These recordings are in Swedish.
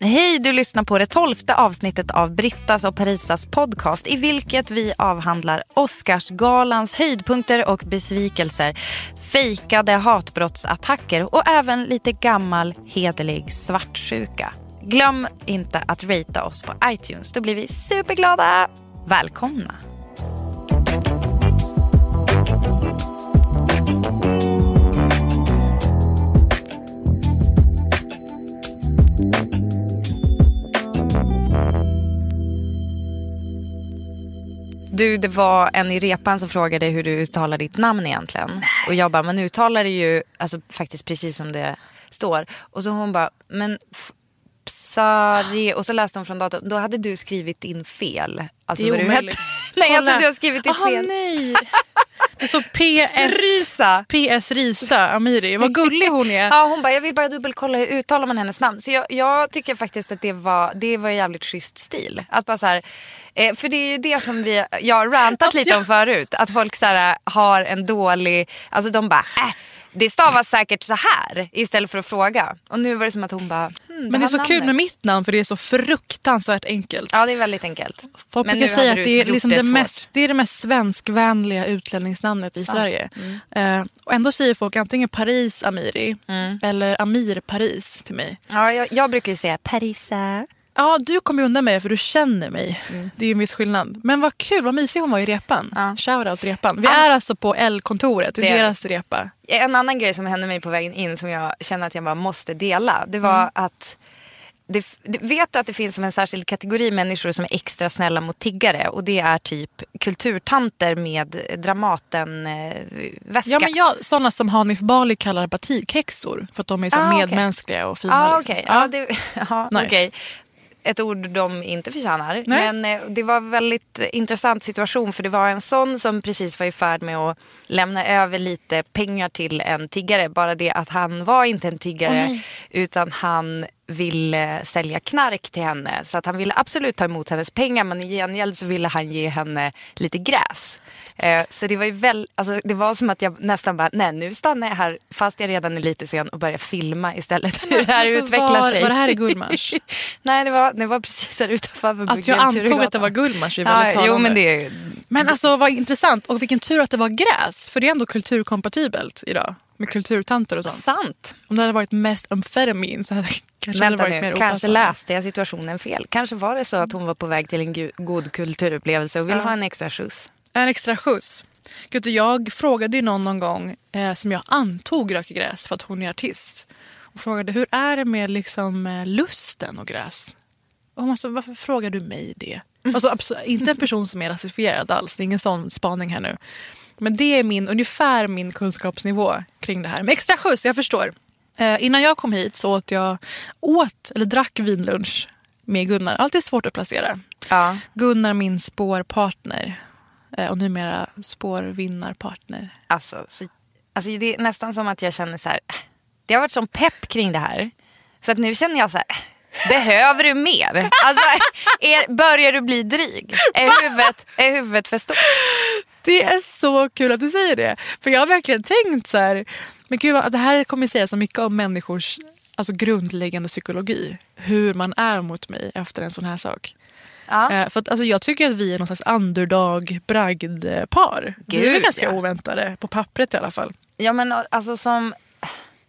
Hej, du lyssnar på det tolfte avsnittet av Brittas och Parisas podcast i vilket vi avhandlar Oscarsgalans höjdpunkter och besvikelser, fejkade hatbrottsattacker och även lite gammal hederlig svartsjuka. Glöm inte att ratea oss på iTunes, då blir vi superglada. Välkomna! Du, det var en i repan som frågade hur du uttalar ditt namn egentligen. Och jag bara, man uttalar det ju alltså, faktiskt precis som det står. Och så hon bara, men Psari, och så läste hon från datorn. Då hade du skrivit in fel. Alltså Det är omöjligt. Nej, alltså du har skrivit in Aha, fel. nej. Det står PS, Risa. PS Risa Amiri. Vad gullig hon är. Ja, hon bara, jag vill bara dubbelkolla hur uttalar man hennes namn. Så jag, jag tycker faktiskt att det var, det var jävligt schysst stil. Att bara så här, eh, för det är ju det som vi, jag har rantat lite om förut. Att folk så här, har en dålig, alltså de bara, äh, det stavas säkert så här istället för att fråga. Och nu var det som att hon bara, hmm, Men det är så kul namnet. med mitt namn för det är så fruktansvärt enkelt. Ja, det är väldigt enkelt. Folk Men brukar säga att det är, liksom det det, mest, det är det mest svenskvänliga utlänningsnamnet i Sant. Sverige. Eh, och ändå säger folk antingen Paris Amiri Mm. eller Amir Paris till mig. Ja, jag, jag brukar ju säga Parisa. Ja, du kommer ju undan med det för du känner mig. Det är ju en viss skillnad. Men vad kul, vad mysig hon var i repan. Mm. Ja. Shoutout repan. Vi är alltså på L-kontoret, det är deras repa. En annan grej som hände mig på vägen in som jag känner att jag bara måste dela. Det var Mm. att det, det, vet du att det finns som en särskild kategori människor som är extra snälla mot tiggare och det är typ kulturtanter med Dramaten-väska. Ja, men jag, sådana som Hanif Bali kallar batikhäxor för att de är så Ah, medmänskliga och fina. ah, liksom. okej. Ja. Ja, det, ja, Nice. okej. Ett ord de inte förtjänar. Nej. Men eh, det var en väldigt intressant situation för det var en sån som precis var i färd med att lämna över lite pengar till en tiggare. Bara det att han var inte en tiggare utan han ville sälja knark till henne. Så att han ville absolut ta emot hennes pengar men i gengäld så ville han ge henne lite gräs. Eh, Så det var ju väl, alltså det var som att jag nästan bara, nej nu stannar jag här fast jag redan är lite sen och börjar filma istället hur det här Alltså, utvecklar var, sig. Var det här i Gullmars? Nej, det var, det var precis här utanför Att jag Buggentuna antog att det var Gullmars är Ja, väldigt jo men det Men alltså vad intressant. Och vilken tur att det var gräs. För det är ändå kulturkompatibelt idag. Med kulturtanter och sånt. sant. Om det hade varit mest amfetamin så hade kanske hade det Vänta varit nu, mer kanske opassande. läste jag situationen fel. Kanske var det så att hon var på väg till en god kulturupplevelse och ville ha en extra skjuts. En extra skjuts. Gud, jag frågade ju någon någon gång eh, som jag antog röker gräs för att hon är artist. Och frågade hur är det med liksom, eh, lusten och gräs? Och hon sa, varför frågar du mig det? Alltså, inte en person som är rasifierad alls. Det är ingen sån spaning här nu. Men det är min, ungefär min kunskapsnivå kring det här. Men extra skjuts, jag förstår. Eh, innan jag kom hit så åt jag åt, eller drack vinlunch med Gunnar. Alltid svårt att placera. Ja. Gunnar min spårpartner. Eh, och numera spårvinnarpartner. Alltså, så, alltså det är nästan som att jag känner så här. Det har varit sån pepp kring det här. Så att nu känner jag så här. Behöver du mer? Alltså, är, börjar du bli dryg? Är huvudet, är huvudet för stort? Det är så kul att du säger det. För jag har verkligen tänkt så här. Men gud, det här kommer säga så mycket om människors alltså, grundläggande psykologi. Hur man är mot mig efter en sån här sak. Ja. Eh, för att, alltså, jag tycker att vi är någon slags underdog bragdpar. Vi är ganska ja. oväntade, på pappret i alla fall. Ja men alltså som...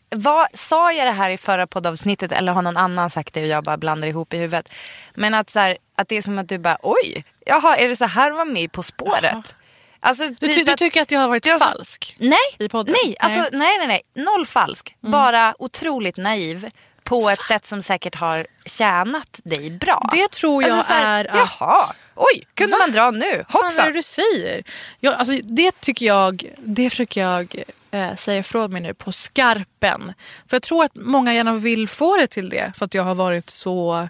vad, sa jag det här i förra poddavsnittet eller har någon annan sagt det och jag bara blandar ihop i huvudet. Men att, så här, att det är som att du bara oj, jaha är det så här var med På spåret? Alltså, Du, ty- typ du tycker att jag har varit så- falsk? Nej, i podden? nej, alltså, Nej. nej. nej, nej, Noll falsk. Bara otroligt naiv på ett sätt som säkert har tjänat dig bra. Det tror jag Alltså, så här, är att- Jaha, oj, kunde Va? man dra nu? Vad fan är Hoppsan. det du säger? Jag, alltså, det tycker jag, det försöker jag eh, säga ifrån mig nu på skarpen. För jag tror att många gärna vill få det till det. För att jag har varit så,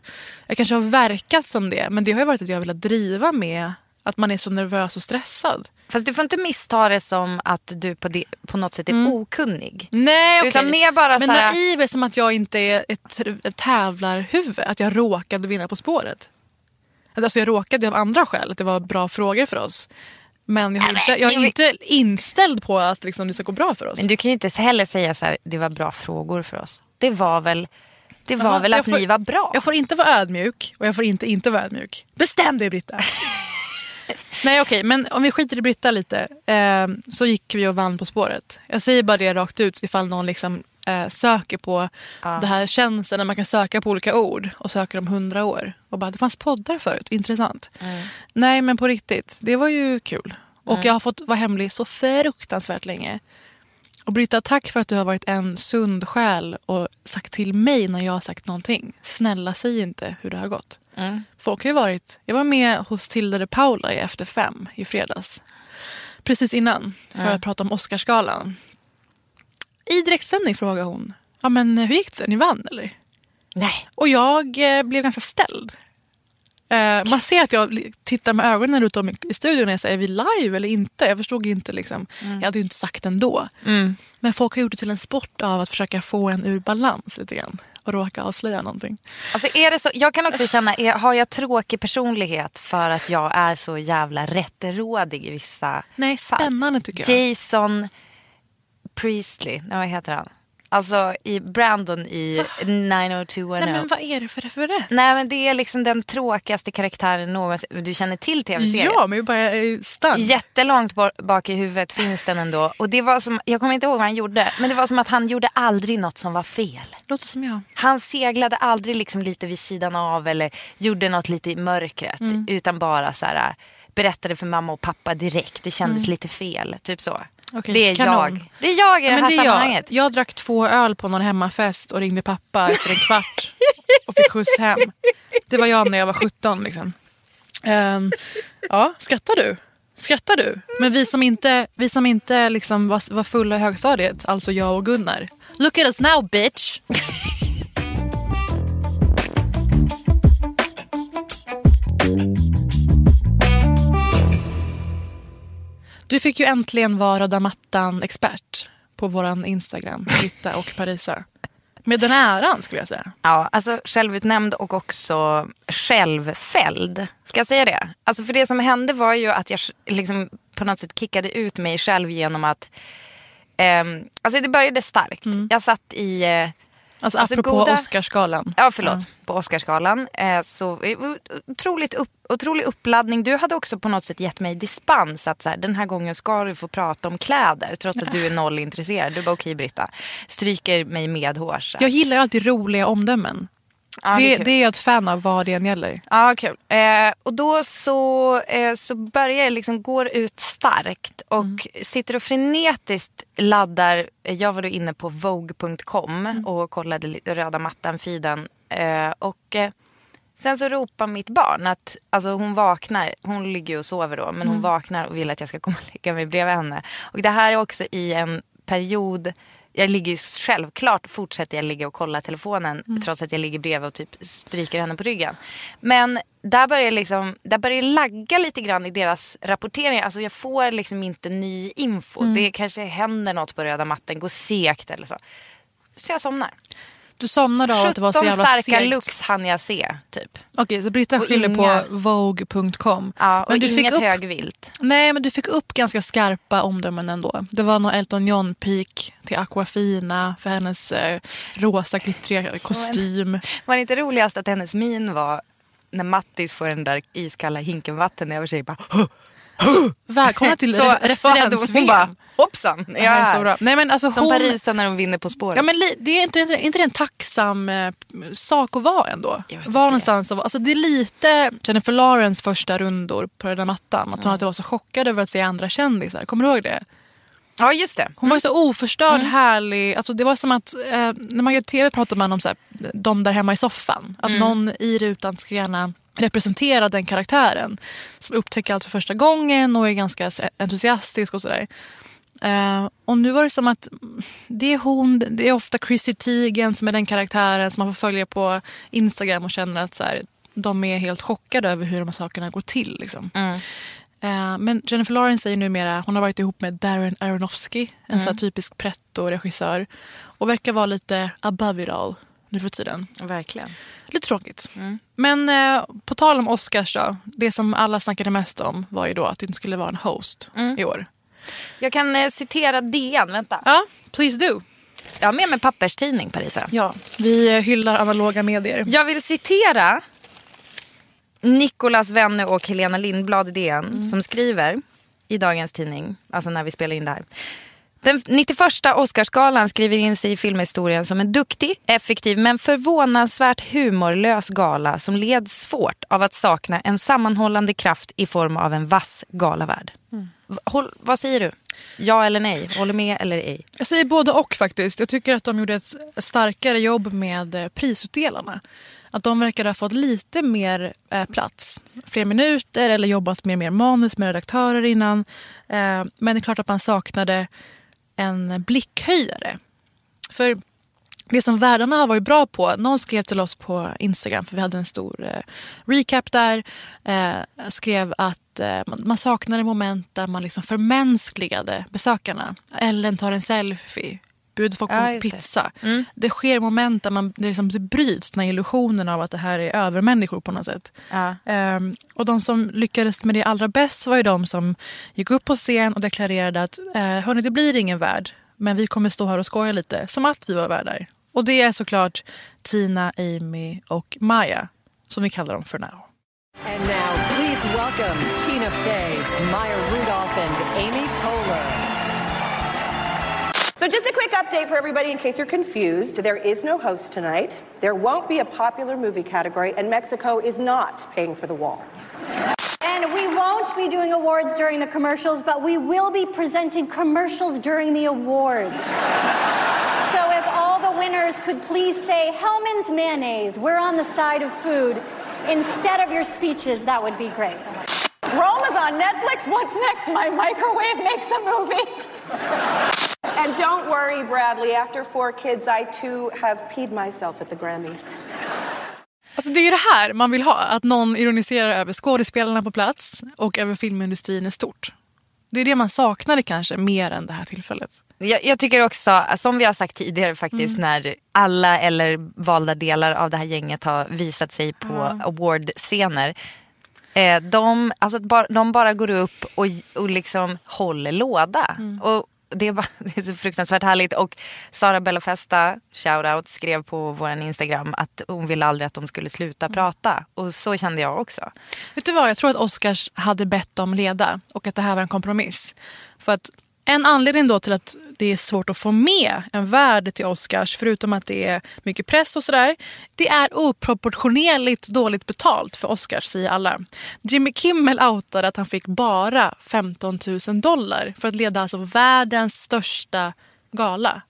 jag kanske har verkat som det. Men det har ju varit att jag har velat driva med att man är så nervös och stressad. Fast du får inte missta det som att du på, det, på något sätt är okunnig. Nej okej. Utan mer bara Men så här- naiv är som att jag inte är ett, ett tävlarhuvud. Att jag råkade vinna På spåret. Alltså jag råkade av andra skäl. Att det var bra frågor för oss. Men jag, inte, jag är inte inställd på att liksom det ska gå bra för oss. Men du kan ju inte heller säga så här, det var bra frågor för oss. Det var väl, det var Jaha, väl att får- ni var bra. Jag får inte vara ödmjuk och jag får inte inte vara ödmjuk. Bestäm dig Britta! Nej okej, men om vi skiter i Britta lite. Eh, så gick vi och vann På spåret. Jag säger bara det rakt ut ifall någon liksom, eh, söker på det här tjänsten där man kan söka på olika ord och söker om hundra år. Och bara, det fanns poddar förut, intressant. Nej men på riktigt, det var ju kul. Och jag har fått vara hemlig så fruktansvärt länge. Och Britta, tack för att du har varit en sund själ och sagt till mig när jag har sagt någonting. Snälla, säg inte hur det har gått. Mm. Folk har ju varit... Jag var med hos Tilde de Paula i Efter fem i fredags. Precis innan, för att prata om Oscarsgalan. I direktsändning frågade hon, ja men hur gick det? Ni vann eller? Nej. Och jag eh, blev ganska ställd. Eh, man ser att jag tittar med ögonen runt om i, studion och jag säger, är vi live eller inte? Jag förstod inte. Liksom. Jag hade ju inte sagt ändå. Men folk har gjort det till en sport av att försöka få en ur balans lite grann. Och råka avslöja någonting. Alltså är det så, jag kan också känna, är, har jag tråkig personlighet för att jag är så jävla rättrådig i vissa Nej, fall? spännande tycker jag. Jason Priestley, nej, vad heter han? Alltså i Brandon i 90210. Nej, men vad är det för referens? Nej men det är liksom den tråkigaste karaktären någonsin. Du känner till tv-serien? Ja, men jag bara är stann. Jättelångt bak i huvudet finns den ändå. Och det var som, jag kommer inte ihåg vad han gjorde. Men det var som att han gjorde aldrig något som var fel. Låter som jag. Han seglade aldrig liksom lite vid sidan av eller gjorde något lite i mörkret. Utan bara så här, berättade för mamma och pappa direkt. Det kändes lite fel. Typ så. Okej, det är kanon. jag. Det är jag i Ja, det här det sammanhanget. jag. jag drack två öl på någon hemmafest och ringde pappa efter en kvart och fick skjuts hem. Det var jag när jag var 17. Liksom. Ehm, ja, skrattar du? Skrattar du? Men vi som inte, vi som inte liksom var, var fulla i högstadiet, alltså jag och Gunnar. Look at us now bitch! Du fick ju äntligen vara röda mattan-expert på våran Instagram, Britta och Parisa. Med den äran skulle jag säga. Ja, alltså självutnämnd och också självfälld. Ska jag säga det? Alltså för det som hände var ju att jag liksom på något sätt kickade ut mig själv genom att ehm, Alltså det började starkt. Jag satt i eh, Alltså, Alltså, apropå goda- Oscarsgalan. Ja, förlåt. På Oscarsgalan. Eh, så eh, otroligt upp, otrolig uppladdning. Du hade också på något sätt gett mig dispens. Att så här, den här gången ska du få prata om kläder. Trots att du är noll intresserad. Du bara okej Britta. Stryker mig medhårs. Jag gillar alltid roliga omdömen. Ja, det är det, kul. det är jag ett fan av vad det än gäller. Ja, kul. Eh, och då så, eh, så börjar jag liksom, går ut starkt och sitter och frenetiskt laddar. eh, Jag var då inne på Vogue.com och kollade röda mattan-feeden. Eh, och eh, sen så ropar mitt barn att, alltså hon vaknar, hon ligger och sover då, men hon vaknar och vill att jag ska komma och lägga mig bredvid henne. Och det här är också i en period jag ligger ju självklart fortsätter jag ligga och kolla telefonen trots att jag ligger bredvid och typ stryker henne på ryggen. Men där börjar, jag liksom, där börjar jag lagga lite grann i deras rapportering. Alltså jag får liksom inte ny info. Det kanske händer något på röda matten, går segt eller så. Så jag somnar. Du somnade av att det var så 17 jävla starka segt. lux hann jag se typ. Okej, så Britta skyller inga- på Vogue.com. Ja, och men du fick inget upp, högvilt. Nej, men du fick upp ganska skarpa omdömen ändå. Det var nog Elton John-peak till Aquafina för hennes eh, rosa glittriga kostym. Var det inte roligast att hennes min var när Mattis får den där iskalla hinken vatten över sig. Bara! Välkomna till så, re- så hade hon, bara, hoppsan, Ja, här. Nej, men alltså Som hon, Parisa när hon vinner På spåret. Ja, men det är inte, inte, det en tacksam eh, sak att vara ändå? Var någonstans vara. Alltså, det är lite Jennifer Lawrence första rundor på den där mattan. Att hon alltid var så chockad över att se andra kändisar. Kommer du ihåg det? ja just det. Hon var så oförstörd, Mm. härlig. Alltså, det var som att eh, när man gör tv pratar man om så här, de där hemma i soffan. Att Mm. någon i rutan ska gärna representera den karaktären. Som upptäcker allt för första gången och är ganska entusiastisk och sådär. Eh, och nu var det som att mm, det är hon, det är ofta Chrissy Teigen som är den karaktären som man får följa på Instagram och känner att så här, de är helt chockade över hur de här sakerna går till. Liksom. Mm. Eh, men Jennifer Lawrence är ju numera, hon har varit ihop med Darren Aronofsky, en sån här typisk pretto-regissör. Och verkar vara lite above it all nu för tiden. Verkligen. Lite tråkigt. Men eh, på tal om Oscars då, det som alla snackade mest om var ju då att det inte skulle vara en host i år. Jag kan eh, citera DN, vänta. Ja, please do. Jag har med mig papperstidning Parisa. Ja, vi eh, hyllar analoga medier. Jag vill citera Nikolas Wenne och Helena Lindblad i DN som skriver i dagens tidning, alltså när vi spelar in det här. Den 91 Oscarsgalan skriver in sig i filmhistorien som en duktig, effektiv men förvånansvärt humorlös gala som leds svårt av att sakna en sammanhållande kraft i form av en vass galavärld. V- Håll, vad säger du? Ja eller nej? Håller med eller ej? Jag säger både och faktiskt. Jag tycker att de gjorde ett starkare jobb med eh, prisutdelarna. Att de verkar ha fått lite mer eh, plats. Fler minuter eller jobbat med mer manus med redaktörer innan. Eh, men det är klart att man saknade en blickhöjare. För det som värdarna har varit bra på, någon skrev till oss på Instagram, för vi hade en stor eh, recap där, eh, skrev att eh, man, man saknade moment där man liksom förmänskligade besökarna. Ellen tar en selfie, bjuder folk Ja, på just det. pizza. Det. sker moment där man, det, liksom, det bryts, den här illusionen av att det här är övermänniskor på något sätt. Ja. Ehm, och de som lyckades med det allra bäst var ju de som gick upp på scen och deklarerade att eh, hörni, det blir ingen värld, men vi kommer stå här och skoja lite, som att vi var värdar. Och det är såklart Tina, Amy och Maya, som vi kallar dem för now. And now, please welcome Tina Fey, Maya Rudolph, and Amy Poehler. So, just a quick update for everybody in case you're confused. There is no host tonight. There won't be a popular movie category, and Mexico is not paying for the wall. And we won't be doing awards during the commercials, but we will be presenting commercials during the awards. so if all the winners could please say Hellman's mayonnaise, we're on the side of food, instead of your speeches, that would be great. Rome is on Netflix. What's next? My microwave makes a movie. And don't worry, Bradley, after four kids, I too have peed myself at the Grammys. Alltså det är ju det här man vill ha, att någon ironiserar över skådespelarna på plats och över filmindustrin i stort. Det är det man saknade kanske mer än det här tillfället. Jag, jag tycker också, som vi har sagt tidigare faktiskt, när alla eller valda delar av det här gänget har visat sig på awardscener. Eh, de, alltså, de bara går upp och, och liksom håller låda. Och det är, bara, det är så fruktansvärt härligt. Och Sara Bellafesta, shoutout, skrev på vår Instagram att hon ville aldrig att de skulle sluta prata. Och så kände jag också. Vet du vad, jag tror att Oscars hade bett dem leda och att det här var en kompromiss. För att en anledning då till att det är svårt att få med en värd till Oscars, förutom att det är mycket press och sådär, det är oproportionerligt dåligt betalt för Oscars, säger alla. Jimmy Kimmel outade att han fick bara 15 000 dollar för att leda alltså världens största gala.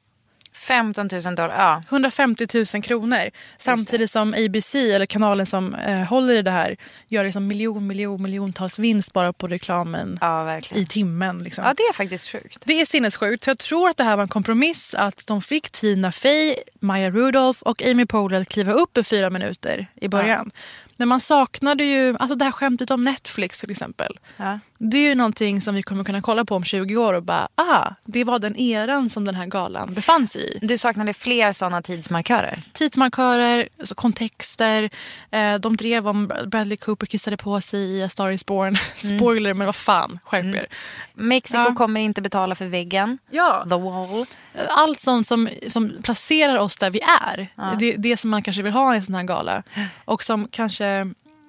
15 000 dollar, ja. 150 000 kronor. Samtidigt som ABC, eller kanalen som eh, håller i det här, gör liksom miljon, miljon, miljontals vinst bara på reklamen Ja, i timmen. Liksom. Ja, det är faktiskt sjukt. Det är sinnessjukt. Så jag tror att det här var en kompromiss. Att de fick Tina Fey, Maya Rudolph och Amy Poehler att kliva upp i fyra minuter i början. Men man saknade ju alltså det här skämtet om Netflix till exempel. Ja. Det är ju någonting som vi kommer kunna kolla på om 20 år och bara, ah, det var den eran som den här galan befann sig i Du saknade fler sådana tidsmarkörer? tidsmarkörer, alltså kontexter. Eh, de drev om Bradley Cooper kissade på sig i A Star Is Born. Spoiler, men vad fan, skärp er. Mexiko Ja. kommer inte betala för väggen. Ja. The wall. Allt sånt som, som placerar oss där vi är. Det, det som man kanske vill ha i en sån här gala. Och som kanske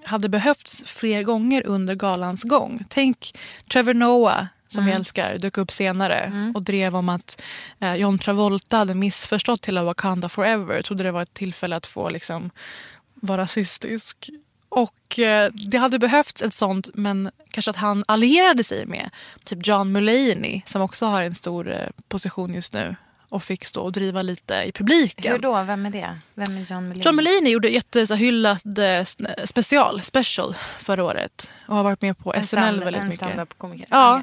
hade behövts fler gånger under galans gång. Tänk Trevor Noah som vi älskar, dök upp senare och drev om att eh, John Travolta hade missförstått hela Wakanda Forever. Trodde det var ett tillfälle att få liksom, vara rasistisk. Och eh, det hade behövts ett sånt, men kanske att han allierade sig med typ John Mulaney som också har en stor eh, position just nu och fick stå och driva lite i publiken. Hur då? Vem är det? Vem är John Mulaney? John Mulaney gjorde jättehyllad eh, special, special förra året och har varit med på En SNL stand- väldigt en mycket. stand-up-komiker. Ja,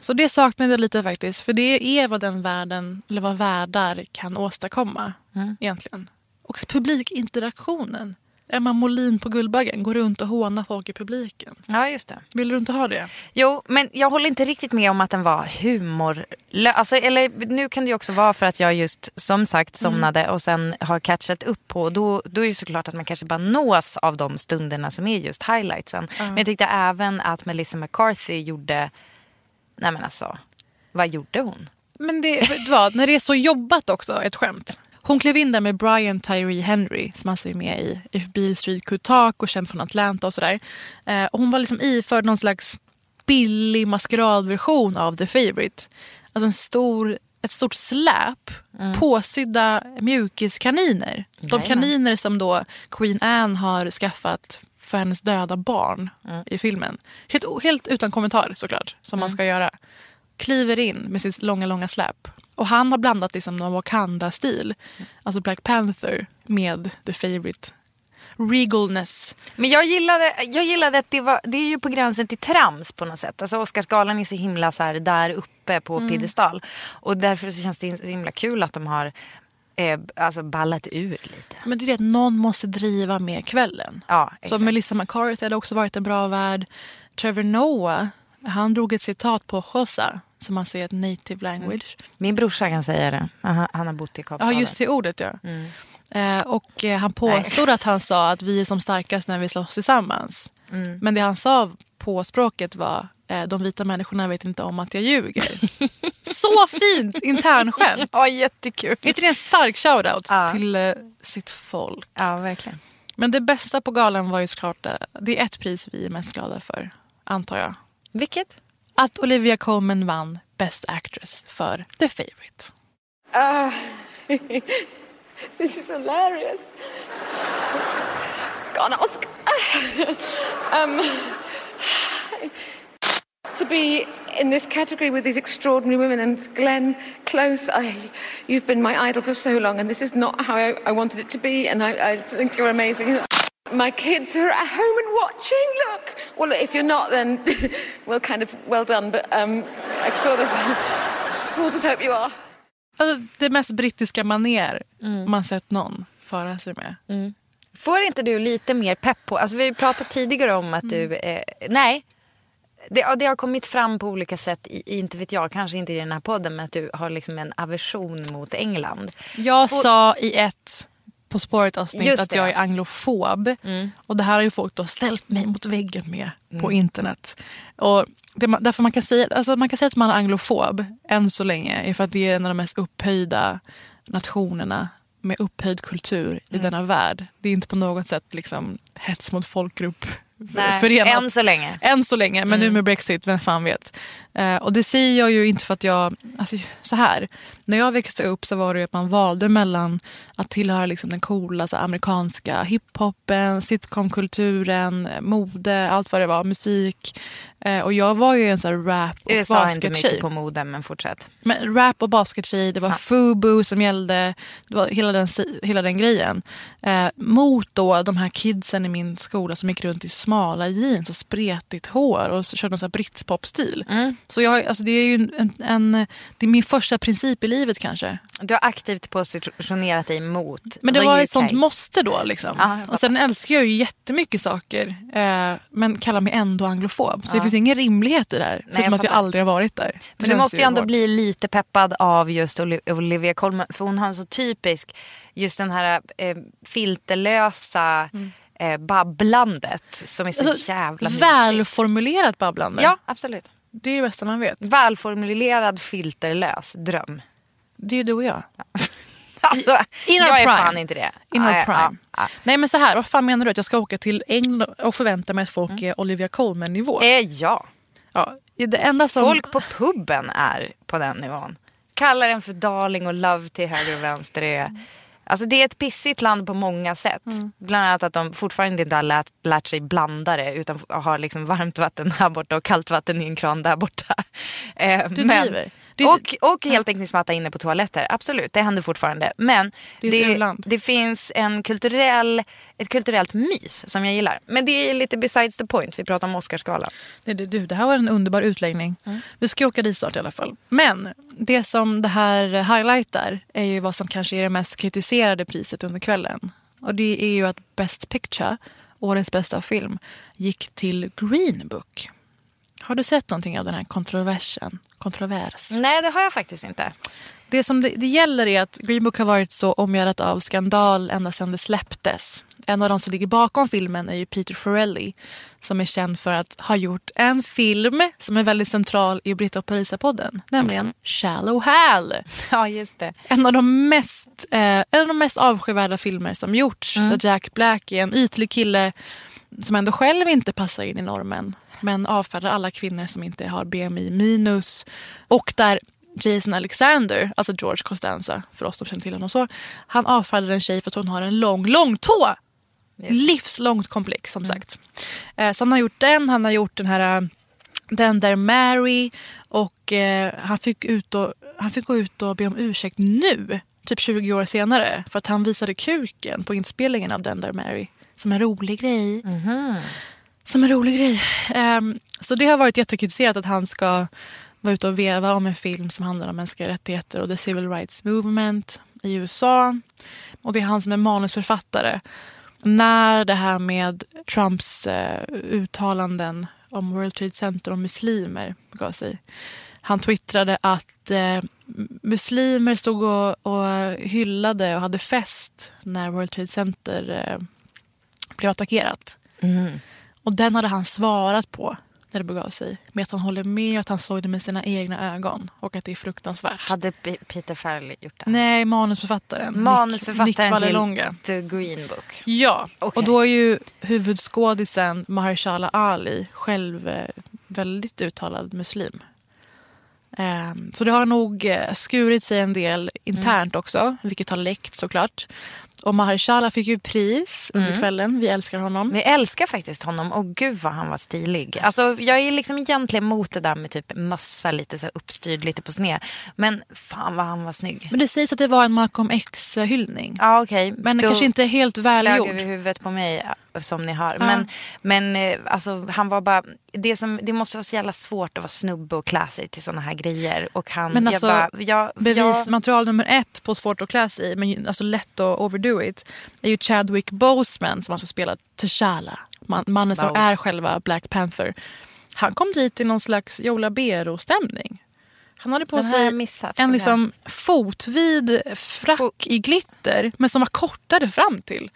så det saknade jag lite faktiskt. För det är vad den världen, eller vad världar kan åstadkomma Mm. egentligen. Och publikinteraktionen. Emma Molin på Guldbaggen går runt och hånar folk i publiken. Ja, just det. Vill du inte ha det? Jo, men jag håller inte riktigt med om att den var humorlös. Alltså, eller nu kan det ju också vara för att jag just som sagt somnade och sen har catchat upp på. Då, då är det såklart att man kanske bara nås av de stunderna som är just highlightsen. Men jag tyckte även att Melissa McCarthy gjorde, nej men alltså, vad gjorde hon? Men det, vad, när det är så jobbat också, ett skämt. Hon klev in där med Brian Tyree Henry som alltså är med i If Beale Street Could Talk och känd från Atlanta och sådär. Eh, och hon var liksom iförd någon slags billig maskeradversion av The Favourite. Alltså en stor, ett stort släp, påsydda mjukiskaniner. De Jajamän. kaniner som då Queen Anne har skaffat för hennes döda barn i filmen. Helt, helt utan kommentar såklart, som man ska göra kliver in med sitt långa, långa släp. Och han har blandat liksom någon Wakanda-stil, alltså Black Panther, med The Favourite. Regalness. Men jag gillade, jag gillade att det, var, det är ju på gränsen till trams på något sätt. Alltså Oscarsgalan är så himla så här där uppe på Mm. piedestal. Och därför så känns det så himla kul att de har eh, alltså ballat ur lite. Men det är det att någon måste driva med kvällen. Ja, Så exakt. Melissa McCarthy hade också varit en bra värd. Trevor Noah, han drog ett citat på Xhosa, som man säger ett native language. Min brorsa kan säga det. Han, han har bott i Ja, Kapstaden. just det ordet ja. Mm. Eh, och eh, han påstod att han sa att vi är som starkast när vi slåss tillsammans. Mm. Men det han sa på språket var eh, de vita människorna vet inte om att jag ljuger. Så fint internskämt! Ja, jättekul. Är inte det en stark shoutout Ja. till eh, sitt folk? Ja, verkligen. Men det bästa på galan var ju såklart, eh, det är ett pris vi är mest glada för, antar jag. Vilket? Att Olivia Colman vann Best Actress för The Favourite. This is hilarious. An Oscar. um, to be in this category with these extraordinary women and Glenn Close, I, you've been my idol for so long, and this is not how I, I wanted it to be, and I, I think you're amazing. My kids are at home and watching. Look. Well, if you're not, then well, kind of well done. But um, I sort of, sort of hope you are. Alltså, det mest brittiska maner man sett någon föra sig med. Får inte du lite mer pepp på... Alltså vi har pratat tidigare om att du... Eh, nej. Det, det har kommit fram på olika sätt, i, inte vet jag, kanske inte i den här podden, men att du har liksom en aversion mot England. Jag sa i ett På spåret avsnitt att jag är anglofob. Och det här har ju folk då ställt mig mot väggen med på internet. Och det, därför man kan, säga, alltså man kan säga att man är anglofob än så länge är för att det är en av de mest upphöjda nationerna med upphöjd kultur i denna värld. Det är inte på något sätt liksom hets mot folkgrupp Nej, förenat. än så länge. Än så länge, men nu med Brexit, vem fan vet. Eh, och det säger jag ju inte för att jag... Alltså, så här, när jag växte upp så var det ju att man valde mellan att tillhöra liksom den coola så amerikanska hiphopen, sitcomkulturen, mode, allt vad det var, musik. Eh, och jag var ju en så rap och USA är inte baskettjej. mycket på mode, men fortsätt. Men rap och baskettjej, det var Sant. FUBU som gällde, det var hela den, hela den grejen. Eh, mot då de här kidsen i min skola som gick runt i smala jeans och spretigt hår och så körde någon sån här britpop-stil. Mm. Så jag, alltså det är ju en, en, det är min första princip i livet kanske. Du har aktivt positionerat dig mot Men det var ett sånt måste då. Liksom. Ja, fattar. och sen älskar jag ju jättemycket saker. Eh, men kallar mig ändå anglofob. Så det finns ingen rimlighet i det här. Förutom att jag aldrig har varit där. Det Men du måste ju ändå hårt. bli lite peppad av just Oli- Olivia Colman. För hon har en så typisk, just den här eh, filterlösa eh, babblandet som är så Mm. Alltså, jävla mysigt. Välformulerat babblande. Ja, absolut. Det är det bästa man vet. Välformulerad filterlös dröm. Det är ju du och jag. Alltså, In jag är prime. fan inte det. In ja, prime. ja. Nej men så här, vad fan menar du? Att jag ska åka till England och förvänta mig att folk Mm. är Olivia Colman-nivå? Eh, ja. Ja, det enda som... Folk på puben är på den nivån. Kallar den för darling och love till höger och vänster. Är, alltså det är ett pissigt land på många sätt. Bland annat att de fortfarande inte har lärt, lärt sig blanda det utan har liksom varmt vatten här borta och kallt vatten i en kran där borta. Eh, Du driver. Det är- och, och heltäckningsmatta inne på toaletter, absolut det händer fortfarande. Men Det det, det finns en kulturell, ett kulturellt mys som jag gillar. Men det är lite besides the point, vi pratar om Oscarsgalan. Det, du, det här var en underbar utläggning. Vi ska åka dit snart i alla fall. Men det som det här highlightar är ju vad som kanske är det mest kritiserade priset under kvällen. Och det är ju att Best Picture, årets bästa film, gick till Green Book. Har du sett någonting av den här kontroversen? Kontrovers? Nej det har jag faktiskt inte. Det som det, det gäller är att Green Book har varit så omgärdat av skandal ända sedan det släpptes. En av de som ligger bakom filmen är ju Peter Farrelly som är känd för att ha gjort en film som är väldigt central i Britta och Parisa-podden, nämligen Shallow Hal. Ja just det. En av de mest, eh, en av de mest avskyvärda filmer som gjorts. Där Jack Black är en ytlig kille som ändå själv inte passar in i normen men avfärdar alla kvinnor som inte har BMI minus. Och där Jason Alexander, alltså George Costanza, för oss som känner till honom så, han avfärdar en tjej för att hon har en lång, lång tå. Livslångt komplex som sagt. Eh, så han har gjort den, han har gjort den här eh, den där Mary och eh, han, fick ut och, han fick gå ut och be om ursäkt nu, typ 20 år senare, för att han visade kuken på inspelningen av den där Mary. Som en rolig grej. Som en rolig grej. Um, så det har varit jättekritiserat att han ska vara ute och veva om en film som handlar om mänskliga rättigheter och the civil rights movement i USA. Och det är han som är manusförfattare. När det här med Trumps eh, uttalanden om World Trade Center och muslimer gav sig. Han twittrade att eh, muslimer stod och, och hyllade och hade fest när World Trade Center eh, blev attackerat. Mm. Och den hade han svarat på när det begav sig. Med att han håller med och att han såg det med sina egna ögon. Och att det är fruktansvärt. Hade P- Peter Farrelly gjort det? Nej, manusförfattaren. Nick, Nick Manusförfattaren Vallelonga. till The Green Book. Ja, Okej. och då är ju huvudskådisen Mahershala Ali själv eh, väldigt uttalad muslim. Ehm, Så det har nog eh, skurit sig en del internt också, vilket har läckt såklart. Och Mahershala fick ju pris under kvällen. Vi älskar honom. Vi älskar faktiskt honom och gud vad han var stilig. Alltså, jag är liksom egentligen mot det där med typ mössa lite så uppstyrd lite på sned. Men fan vad han var snygg. Men det sägs att det var en Malcolm X-hyllning. Ja okej. Men Då kanske inte helt flög välgjord. över huvudet på mig som ni hör. Ja. Men, men eh, alltså, han var bara, det, som, det måste vara så jävla svårt att vara snubbe och klä sig till såna här grejer. Och han, Men jag alltså, bara, jag, jag, Bevismaterial nummer ett på svårt att klä sig i, men alltså lätt att overdo it, är ju Chadwick Boseman som alltså spelar T'Challa. Man, mannen som Bose. är själva Black Panther. Han kom dit i någon slags Joe Labero-stämning. Han hade på har sig jag missat, en jag liksom fotvid frack Fot- i glitter men som var kortare fram till.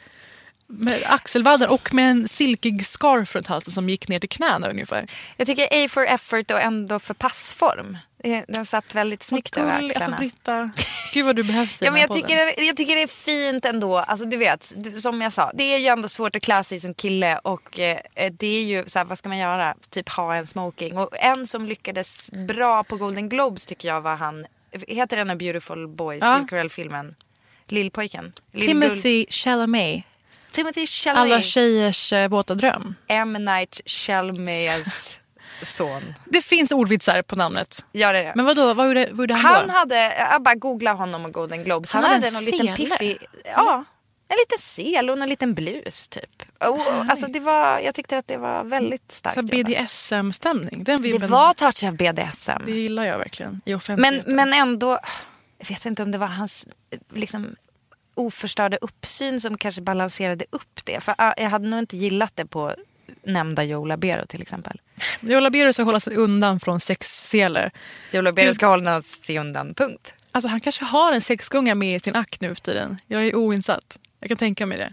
Med axelvaddar och med en silkig scarf runt halsen som gick ner till knäna ungefär. jag tycker A for effort och ändå för passform. Det- Den satt väldigt snyggt över gullig. axlarna. Alltså Britta, gud vad du behövs i Ja, men här jag, podden. tycker, jag tycker det är fint ändå. Alltså, du vet, som jag sa, det är ju ändå svårt att klä sig som kille och eh, det är ju så här, vad ska man göra? Typ ha en smoking. Och en som lyckades bra på Golden Globes tycker jag var han, heter den A Beautiful Boy, Ja. Steve Carell-filmen? Lillpojken? Lill Timothy Chalamet. Timothy Alla Chalamet. tjejers eh, våta dröm. M. Night Chalamet's son. Det finns ordvitsar på namnet. Gör det det? Men vadå, vad gjorde, vad gjorde han, Han då? hade, jag bara googla honom och Golden Globes. Han, Han hade hade en någon liten sele. piffig, ja, en liten sel och en liten blus typ. Och, alltså det var, jag tyckte att det var väldigt starkt. Så jobbat. BDSM-stämning. Den det vibben, var touch av BDSM. det gillar jag verkligen i Men, offentligheten. men ändå, jag vet inte om det var hans liksom, oförstörda uppsyn som kanske balanserade upp det. För ah, jag hade nog inte gillat det på nämnda Joe Labero till exempel. Joe Labero ska hålla sig undan från sexscener. Joe Labero ska hålla sig undan, punkt. Alltså han kanske har en sexgunga med i sin akt nu för tiden. Jag är oinsatt. Jag kan tänka mig det.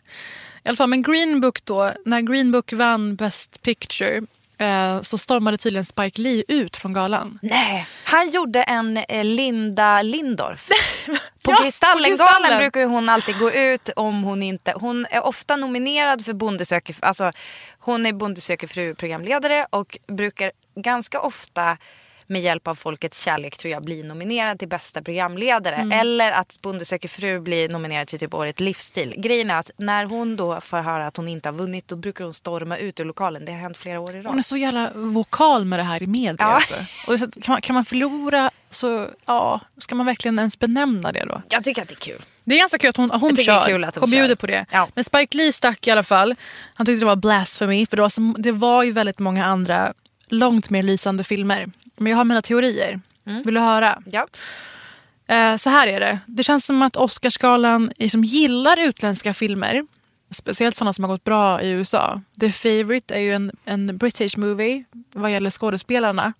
I alla fall, men Green Book då. När Green Book vann Best Picture eh, så stormade tydligen Spike Lee ut från galan. Nej, han gjorde en eh, Linda Lindorff. På Ja, på Kristallengalan Kristallen. brukar ju hon alltid gå ut om hon inte... Hon är ofta nominerad för Bonde söker... Alltså, hon är Bonde söker fru-programledare och brukar ganska ofta med hjälp av Folkets kärlek tror jag bli nominerad till bästa programledare. Mm. Eller att Bonde söker fru blir nominerad till typ årets livsstil. Grejen är att när hon då får höra att hon inte har vunnit då brukar hon storma ut ur lokalen. Det har hänt flera år i rad. Hon är så jävla vokal med det här i media. Ja. Alltså. Och så kan, man, kan man förlora så ja, ska man verkligen ens benämna det då? Jag tycker att det är kul. Det är ganska kul att hon, hon kör. att hon hon bjuder kör. på det. Ja. Men Spike Lee stack i alla fall. Han tyckte det var blasphemy. För det var, det var ju väldigt många andra långt mer lysande filmer. Men jag har mina teorier. Mm. Vill du höra? Ja. Eh, så här är det. Det känns som att Oscarsgalan som gillar utländska filmer. Speciellt sådana som har gått bra i USA. The Favourite är ju en, en British movie vad gäller skådespelarna.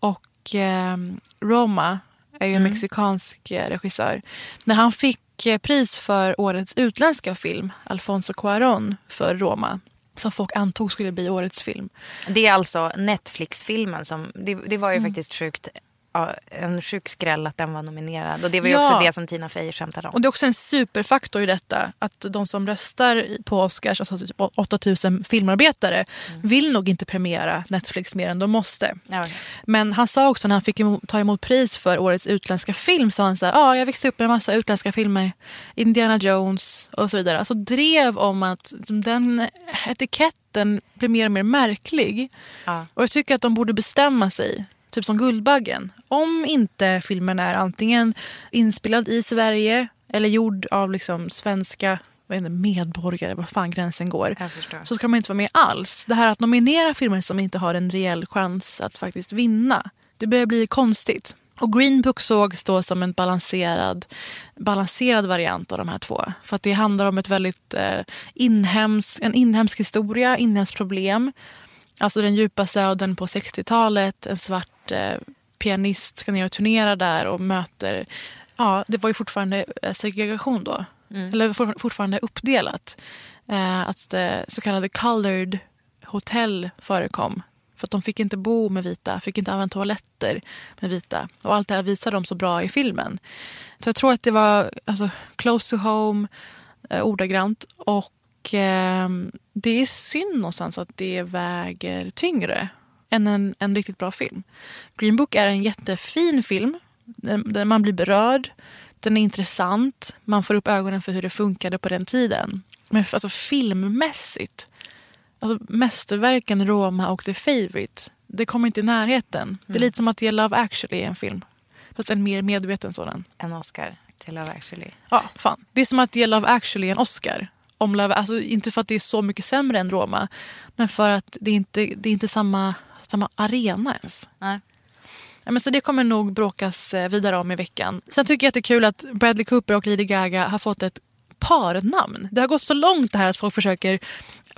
Och eh, Roma är ju en mexikansk eh, regissör. När han fick eh, pris för årets utländska film, Alfonso Cuarón för Roma, som folk antog skulle bli årets film. Det är alltså Netflix-filmen som, det, det var ju Mm. faktiskt sjukt, en sjuk skräll att den var nominerad. Och det var ju Ja. också det som Tina Fey skämtade om. Och det är också en superfaktor i detta att de som röstar på Oscars, alltså typ 8000 filmarbetare, vill nog inte premiera Netflix mer än de måste. Ja, okej. Men han sa också när han fick ta emot pris för årets utländska film sa han så här, ja jag växte upp med en massa utländska filmer, Indiana Jones och så vidare. Alltså drev om att den etiketten blir mer och mer märklig. Ja. Och jag tycker att de borde bestämma sig, typ som Guldbaggen. Om inte filmen är antingen inspelad i Sverige eller gjord av liksom svenska medborgare, vad fan gränsen går. Så ska man inte vara med alls. Det här att nominera filmer som inte har en reell chans att faktiskt vinna. Det börjar bli konstigt. Och Green Book sågs då som en balanserad, balanserad variant av de här två. För att det handlar om ett väldigt eh, inhemsk, en inhemsk historia, inhemskt problem. Alltså den djupa södern på 60-talet. En svart eh, pianist ska ner och turnera där och möter... Ja, det var ju fortfarande eh, segregation då. Eller for, fortfarande uppdelat. Eh, att eh, så kallade colored hotell förekom. För att de fick inte bo med vita, fick inte använda toaletter med vita. Och allt det här visar de så bra i filmen. Så jag tror att det var alltså, close to home, eh, ordagrant. Och det är synd någonstans att det väger tyngre än en, en riktigt bra film. Green Book är en jättefin film. Den, den, man blir berörd. Den är intressant. Man får upp ögonen för hur det funkade på den tiden. Men alltså filmmässigt. Alltså mästerverken Roma och The Favourite. Det kommer inte i närheten. Det är lite som att ge Love actually en film. Fast en mer medveten sådan. En Oscar till Love actually. Ja, fan. Det är som att ge Love actually en Oscar. Om Love, alltså inte för att det är så mycket sämre än Roma. Men för att det är inte det är inte samma, samma arena ens. Nej. Ja, men så det kommer nog bråkas eh, vidare om i veckan. Sen tycker jag att det är kul att Bradley Cooper och Lady Gaga har fått ett parnamn. Det har gått så långt det här att folk försöker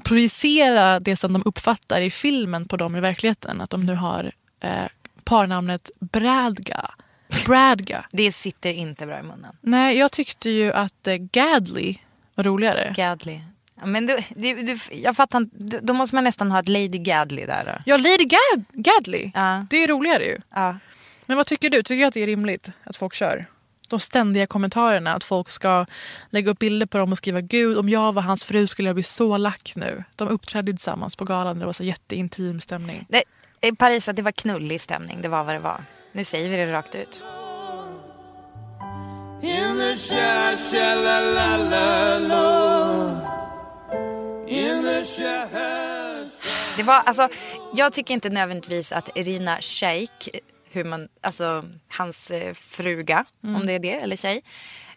projicera det som de uppfattar i filmen på dem i verkligheten. Att de nu har eh, parnamnet Bradga. Bradga. Det sitter inte bra i munnen. Nej, jag tyckte ju att eh, Gadley var roligare. Gadley. Men du, du, du, jag fattar inte, då måste man nästan ha ett Lady Gadley där då. Ja, Lady Gad Gadley. Ja. Det är roligare ju. Ja. Men vad tycker du? Tycker du att det är rimligt att folk kör? De ständiga kommentarerna, att folk ska lägga upp bilder på dem och skriva Gud, om jag var hans fru skulle jag bli så lack nu. De uppträdde tillsammans på galan det var så jätteintim stämning. Det, i Paris, att det var knullig stämning, det var vad det var. Nu säger vi det rakt ut. In the sha sha la la la lo. In the sha Det var, alltså, jag tycker inte nödvändigtvis att Irina Shayk, hur man, alltså hans eh, fruga, om det är det, eller tjej,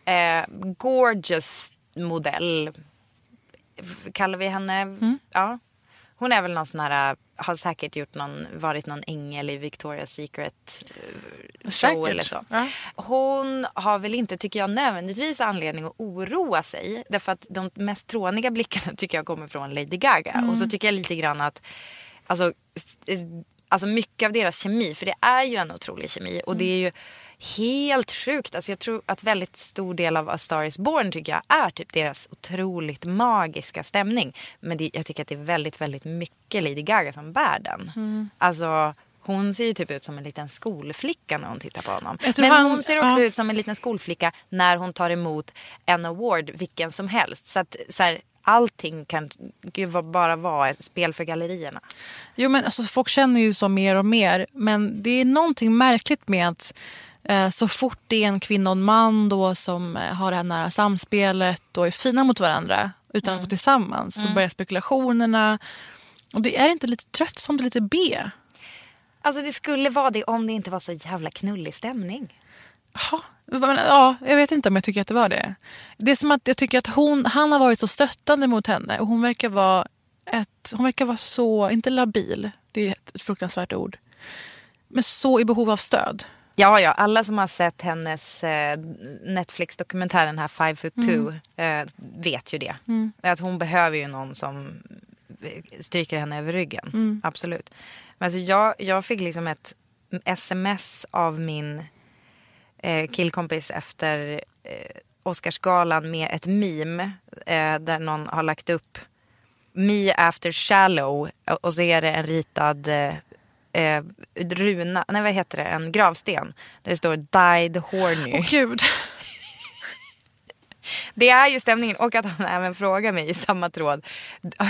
eh, gorgeous modell, kallar vi henne. Ja. Hon är väl någon sån här, har säkert gjort någon, varit någon ängel i Victoria's Secret eh, show Säkert. eller så. Ja. Hon har väl inte, tycker jag, nödvändigtvis anledning att oroa sig. Därför att de mest tråniga blickarna tycker jag kommer från Lady Gaga. Och så tycker jag lite grann att, alltså, alltså mycket av deras kemi, för det är ju en otrolig kemi. Och det är ju helt sjukt. Alltså jag tror att väldigt stor del av A Star Is Born tycker jag är typ deras otroligt magiska stämning. Men det, jag tycker att det är väldigt, väldigt mycket Lady Gaga som bär den. Mm. Alltså hon ser ju typ ut som en liten skolflicka när hon tittar på honom. Men han- hon ser också ja. ut som en liten skolflicka när hon tar emot en award, vilken som helst. Så att så här, allting kan gud, bara vara ett spel för gallerierna. Jo, men alltså, folk känner ju så mer och mer. Men det är någonting märkligt med att så fort det är en kvinna och en man då som eh, har det här nära samspelet och är fina mot varandra utan att vara tillsammans så börjar spekulationerna. Och det är inte lite tröttsamt och lite B? Alltså det skulle vara det om det inte var så jävla knullig stämning. Jaha. Men, Ja, jag vet inte om jag tycker att det var det. Det är som att jag tycker att hon, han har varit så stöttande mot henne och hon verkar vara ett, hon verkar vara så, inte labil, det är ett fruktansvärt ord, men så i behov av stöd. Ja, ja, alla som har sett hennes eh, Netflix-dokumentär, den här Five Foot Two, eh, vet ju det. Att hon behöver ju någon som stryker henne över ryggen. Absolut. Men alltså jag, jag fick liksom ett sms av min eh, killkompis efter eh, Oscarsgalan med ett meme eh, där någon har lagt upp Me after shallow och så är det en ritad eh, runa, nej vad heter det, en gravsten. Där det står died horny. Åh gud. Det är ju stämningen och att han även frågar mig i samma tråd.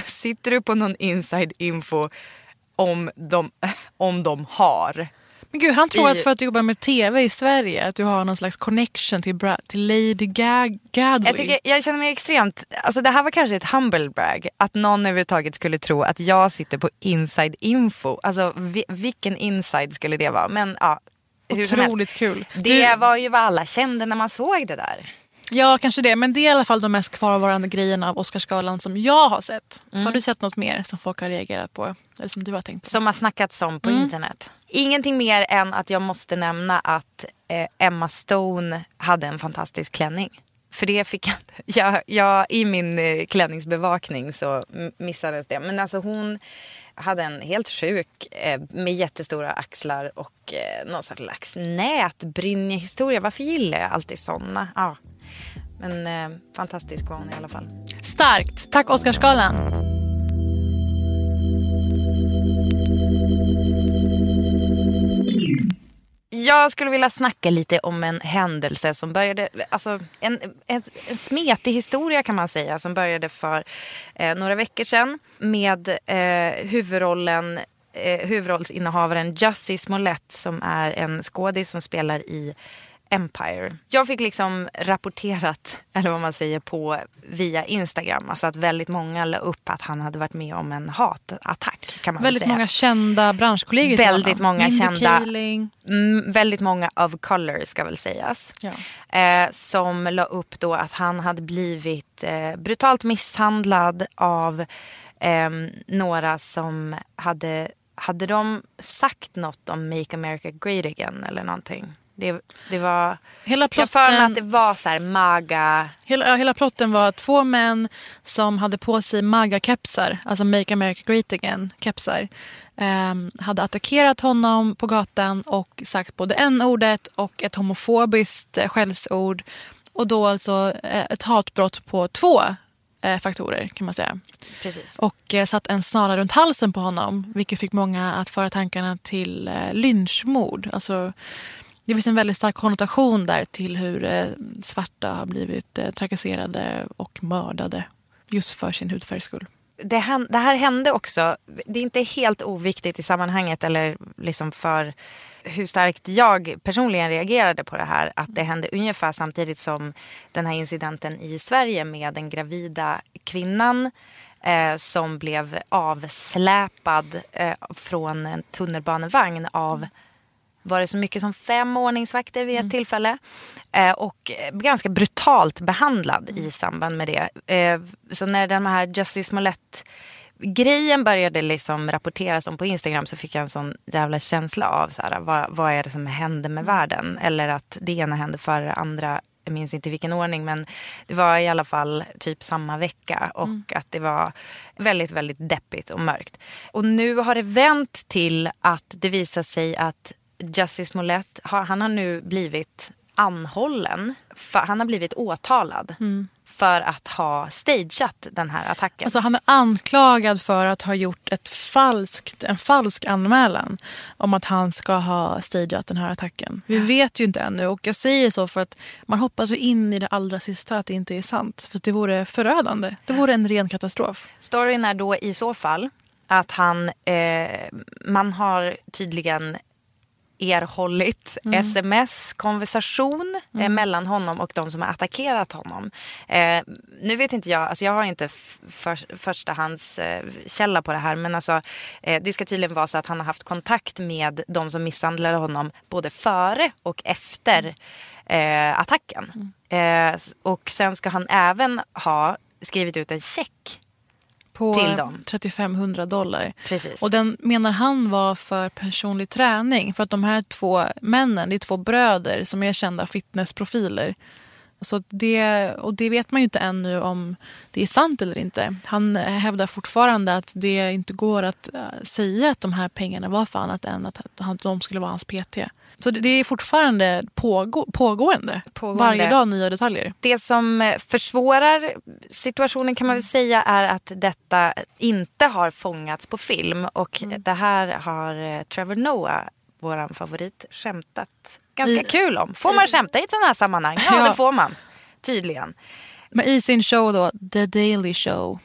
Sitter du på någon inside info om de, om de har? Men gud, han tror I- att för att du jobbar med tv i Sverige att du har någon slags connection till, Bra- till Lady Gag- Gadley. Jag, tycker, jag känner mig extremt, alltså det här var kanske ett humble brag. Att någon överhuvudtaget skulle tro att jag sitter på inside info. Alltså vi, vilken inside skulle det vara? Men ja, hur. Otroligt kul. Det Du- var ju vad alla kände när man såg det där. Ja, kanske det. Men det är i alla fall de mest kvarvarande grejerna av Oscarsgalan som jag har sett. Mm. Har du sett något mer som folk har reagerat på? Eller som du har tänkt på? Som har snackats om på internet. Ingenting mer än att jag måste nämna att eh, Emma Stone hade en fantastisk klänning. För det fick jag, jag, jag I min eh, klänningsbevakning så missades det. Men alltså hon hade en helt sjuk eh, med jättestora axlar och eh, någon slags nätbrynjehistoria. Varför gillar jag alltid såna? Ja. Men eh, fantastisk var hon i alla fall. Starkt. Tack Oscarsgalan. Jag skulle vilja snacka lite om en händelse som började, alltså en, en, en smetig historia kan man säga som började för eh, några veckor sedan med eh, huvudrollen, eh, huvudrollsinnehavaren Jussie Smollett som är en skådis som spelar i Empire. Jag fick liksom rapporterat, eller vad man säger, på via Instagram. Alltså att väldigt många la upp att han hade varit med om en hatattack. Kan man väl Väldigt säga. många kända branschkollegor Väldigt många kända-. Mm, väldigt många of color ska väl sägas. Ja. Eh, som la upp då att han hade blivit eh, brutalt misshandlad av ehm, några som hade, hade de sagt något om Make America Great Again eller någonting? Det, det var, Hela jag har för mig plotten- att det var så här maga, Hela, hela plotten var två män som hade på sig MAGA-kepsar, alltså Make America Great Again-kepsar. ehm, hade attackerat honom på gatan och sagt både n-ordet och ett homofobiskt eh, skällsord. Och då alltså eh, ett hatbrott på två eh, faktorer kan man säga. precis. Och eh, satt en snara runt halsen på honom vilket fick många att föra tankarna till eh, lynchmord. Alltså, det finns en väldigt stark konnotation där till hur eh, svarta har blivit eh, trakasserade och mördade just för sin hudfärgs skull. det, det här hände också, det är inte helt oviktigt i sammanhanget eller liksom för hur starkt jag personligen reagerade på det här. Att det hände ungefär samtidigt som den här incidenten i Sverige med den gravida kvinnan eh, som blev avsläpad eh, från en tunnelbanevagn av var det så mycket som fem ordningsvakter vid ett tillfälle. Eh, och eh, ganska brutalt behandlad i samband med det. Eh, så när den här Justice Smollett grejen började liksom rapporteras om på Instagram så fick jag en sån jävla känsla av så här, vad, vad är det som händer med världen? Eller att det ena hände före det andra. Jag minns inte i vilken ordning men det var i alla fall typ samma vecka och att det var väldigt, väldigt deppigt och mörkt. Och nu har det vänt till att det visar sig att Justice Smollett, han har nu blivit anhållen. För, han har blivit åtalad för att ha stageat den här attacken. Alltså han är anklagad för att ha gjort ett falskt, en falsk anmälan om att han ska ha stageat den här attacken. Vi vet ju inte ännu och jag säger så för att man hoppas ju in i det allra sista att det inte är sant. För det vore förödande. Det vore en ren katastrof. Storyn är då i så fall att han, eh, man har tydligen erhållit sms-konversation eh, mellan honom och de som har attackerat honom. Eh, nu vet inte jag, alltså jag har inte för, förstahands eh, på det här men alltså, eh, det ska tydligen vara så att han har haft kontakt med de som misshandlade honom både före och efter eh, attacken. Eh, och sen ska han även ha skrivit ut en check På Till dem. 3500 dollar. Precis. Och den menar han var för personlig träning. För att de här två männen, det är två bröder som är kända fitnessprofiler. Så det, och det vet man ju inte ännu om det är sant eller inte. Han hävdar fortfarande att det inte går att eh, säga att de här pengarna var för annat än att de skulle vara hans PT. Så det, är fortfarande pågå, pågående. Pågående. Varje dag nya detaljer. Det som eh, försvårar situationen kan man väl säga är att detta inte har fångats på film. Och Mm. det här har eh, Trevor Noah, vår favorit, skämtat ganska I- kul om. Får man skämta i ett sådana här sammanhang? Ja, Ja. det får man. Tydligen. Men i sin show då, The Daily Show.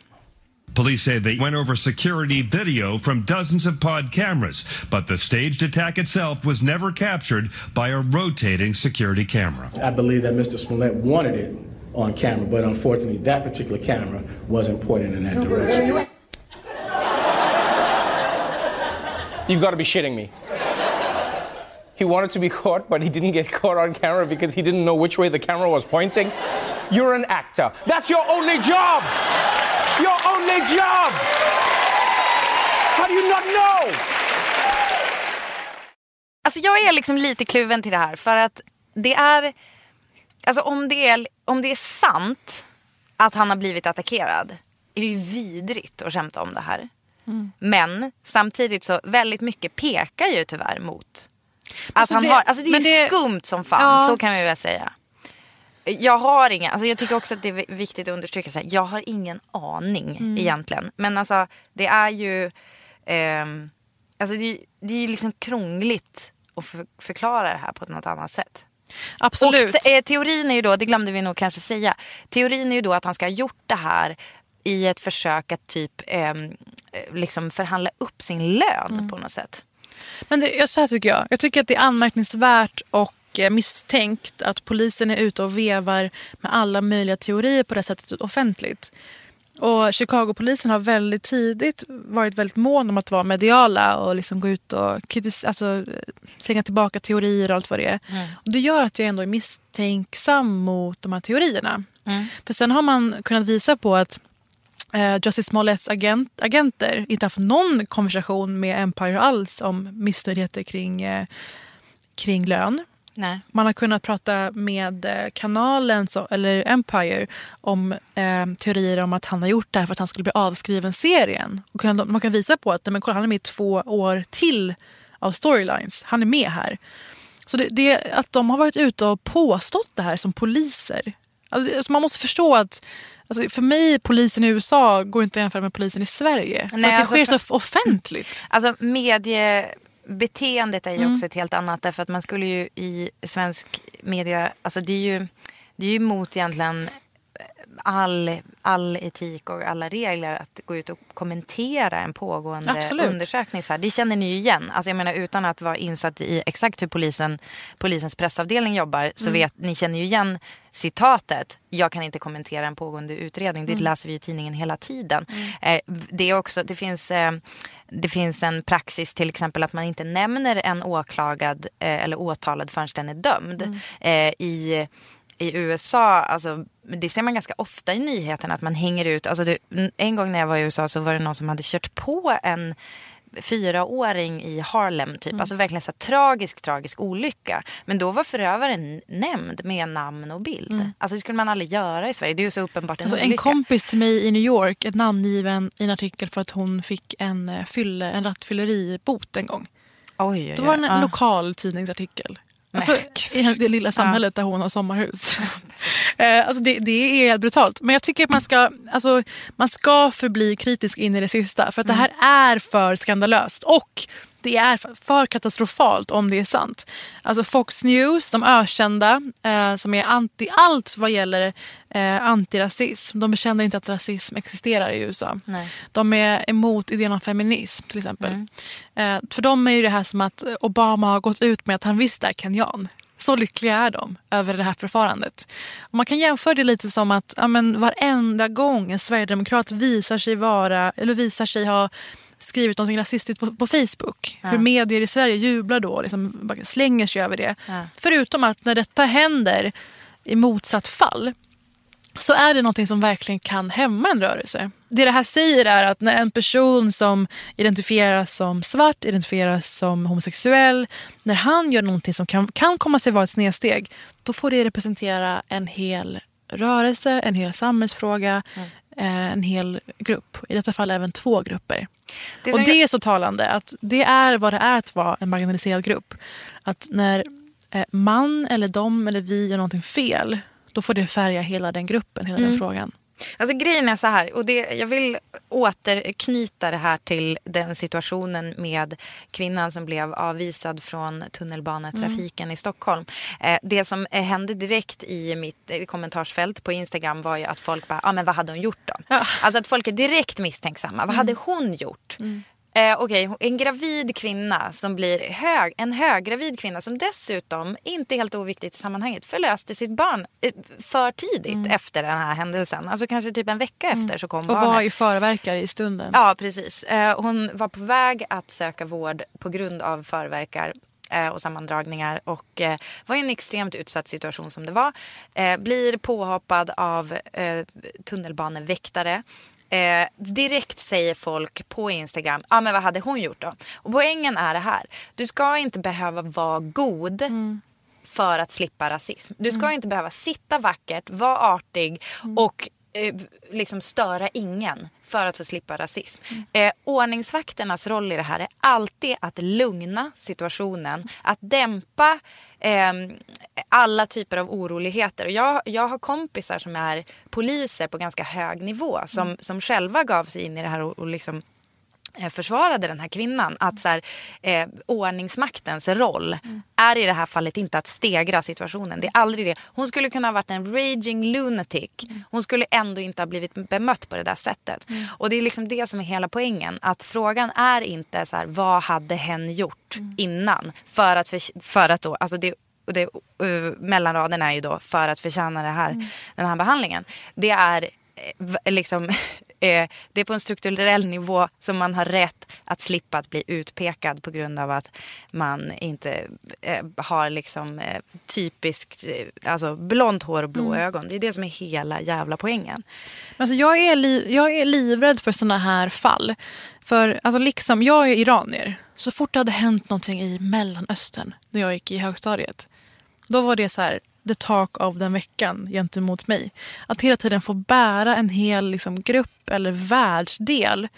Police say they went over security video from dozens of pod cameras, but the staged attack itself was never captured by a rotating security camera. I believe that Mr. Smollett wanted it on camera, but unfortunately, that particular camera wasn't pointed in that direction. You've got to be shitting me. He wanted to be caught, but he didn't get caught on camera because he didn't know which way the camera was pointing. You're an actor. That's your only job! Your only job! How do you not know? Alltså jag är liksom lite kluven till det här för att det är, alltså om det är, om det är sant att han har blivit attackerad är det ju vidrigt att skämta om det här. Men samtidigt så väldigt mycket pekar ju tyvärr mot Alltså han det- har, alltså det är det- skumt som fan, Ja. så kan vi väl säga. Jag har inga, alltså jag tycker också att det är viktigt att understryka så här, jag har ingen aning Mm. egentligen. Men alltså det är ju, ehm, alltså det, är- det är ju liksom krångligt att för, förklara det här på något annat sätt. Absolut. Och eh, teorin är ju då, det glömde vi nog kanske säga, teorin är ju då att han ska ha gjort det här i ett försök att typ ehm, eh, liksom förhandla upp sin lön Mm. på något sätt. Men det, så här tycker jag. Jag tycker att det är anmärkningsvärt och eh, misstänkt att polisen är ute och vevar med alla möjliga teorier på det sättet offentligt. Och Chicagopolisen har väldigt tidigt varit väldigt mån om att vara mediala och liksom gå ut och kritis- alltså, eh, slänga tillbaka teorier och allt vad det är. Och det gör att jag ändå är misstänksam mot de här teorierna. För sen har man kunnat visa på att eh, Justice Smolletts agent, agenter inte haft någon konversation med Empire alls om missnöjdheter kring, eh, kring lön. Nej. Man har kunnat prata med eh, kanalen, så, eller Empire om eh, teorier om att han har gjort det här för att han skulle bli avskriven serien. Och kunna, man kan visa på att men kolla, han är med i två år till av storylines. Han är med här. Så det, det, att de har varit ute och påstått det här som poliser. Alltså, alltså man måste förstå att alltså för mig, polisen i USA går inte att jämföra med polisen i Sverige. För Nej, att det alltså sker för- så offentligt. Alltså mediebeteendet är ju Mm. också ett helt annat därför att man skulle ju i svensk media, alltså det är ju, det är ju emot egentligen all, all etik och alla regler att gå ut och kommentera en pågående Absolut. undersökning. Så här. Det känner ni ju igen. Alltså jag menar utan att vara insatt i exakt hur polisen, polisens pressavdelning jobbar så Mm. vet ni känner ju igen citatet. Jag kan inte kommentera en pågående utredning. Det Mm. läser vi i tidningen hela tiden. Eh, det, är också, det, finns, eh, det finns en praxis till exempel att man inte nämner en åklagad eh, eller åtalad förrän den är dömd. Mm. Eh, i, I USA, alltså, det ser man ganska ofta i nyheterna att man hänger ut. Alltså det, en gång när jag var i USA så var det någon som hade kört på en fyraåring i Harlem. Typ. Mm. Alltså verkligen så tragisk, tragisk olycka. Men då var förövaren nämnd med namn och bild. Mm. Alltså det skulle man aldrig göra i Sverige. Det är ju så uppenbart en Alltså, en olycka. kompis till mig i New York är namngiven i en artikel för att hon fick en, eh, fylle, en rattfylleribot en gång. Oj, oj, Då var det en oj. Ja. lokal tidningsartikel. Alltså, I det lilla samhället där hon har sommarhus. Eh, alltså det, det är helt brutalt. Men jag tycker att man ska, alltså, man ska förbli kritisk in i det sista. För att det här är för skandalöst. Och det är för, katastrofalt om det är sant. Alltså Fox News, de ökända, eh, som är anti allt vad gäller eh, antirasism. De bekänner inte att rasism existerar i USA. Nej. De är emot idén om feminism till exempel. Eh, för dem är ju det här som att Obama har gått ut med att han visst är kenyan. Så lyckliga är de över det här förfarandet. Och man kan jämföra det lite som att ja, men varenda gång en sverigedemokrat visar sig vara eller visar sig ha skrivit något rasistiskt på, på Facebook. Ja. Hur medier i Sverige jublar då liksom slänger sig över det. Ja. Förutom att när detta händer i motsatt fall så är det någonting som verkligen kan hämma en rörelse. Det det här säger är att när en person som identifieras som svart, identifieras som homosexuell, när han gör någonting som kan, kan komma sig vara ett snedsteg, då får det representera en hel rörelse, en hel samhällsfråga, eh, en hel grupp. I detta fall även två grupper. Det och det jag- är så talande att det är vad det är att vara en marginaliserad grupp. Att när eh, man eller de eller vi gör någonting fel, då får det färga hela den gruppen, hela Mm. den frågan. Alltså grejen är så här, och det, jag vill återknyta det här till den situationen med kvinnan som blev avvisad från tunnelbanetrafiken i Stockholm. Eh, det som eh, hände direkt i mitt eh, kommentarsfält på Instagram var ju att folk bara, ah, men vad hade hon gjort då? Alltså att folk är direkt misstänksamma. Vad hade hon gjort? Eh, Okej, en gravid kvinna som blir hög, en höggravid kvinna som dessutom, inte helt oviktigt i sammanhanget, förlöste sitt barn eh, för tidigt efter den här händelsen. Alltså kanske typ en vecka efter så kom Och barnet. var i förverkare i stunden. Ja, precis. Eh, Hon var på väg att söka vård på grund av förverkar eh, och sammandragningar och eh, var i en extremt utsatt situation som det var. Eh, Blir påhoppad av eh, tunnelbaneväktare. Eh, direkt säger folk på Instagram, ja ah, men vad hade hon gjort då? Och poängen är det här, du ska inte behöva vara god för att slippa rasism. Du ska inte behöva sitta vackert, vara artig och eh, liksom störa ingen för att få slippa rasism. Eh, ordningsvakternas roll i det här är alltid att lugna situationen, att dämpa eh, alla typer av oroligheter. Och Jag, jag har kompisar som är poliser på ganska hög nivå som, som själva gav sig in i det här och, och liksom eh, försvarade den här kvinnan. Att så här, eh, ordningsmaktens roll är i det här fallet inte att stegra situationen. Det är aldrig det. Hon skulle kunna ha varit en raging lunatic. Hon skulle ändå inte ha blivit bemött på det där sättet. Och det är liksom det som är hela poängen. Att frågan är inte så här, vad hade hen gjort innan? För att, för, för att då, alltså det och det, uh, mellanraden är ju då för att förtjäna det här, den här behandlingen. Det är eh, liksom eh, det är på en strukturell nivå som man har rätt att slippa att bli utpekad på grund av att man inte har liksom typiskt alltså blont hår och blå Mm. ögon. Det är det som är hela jävla poängen. Alltså jag, är li, jag är livrädd för såna här fall. För alltså liksom, jag är iranier. Så fort det hade hänt någonting i Mellanöstern när jag gick i högstadiet. Då var det så här, the talk of den veckan gentemot mig. Att hela tiden få bära en hel liksom, grupp eller världsdel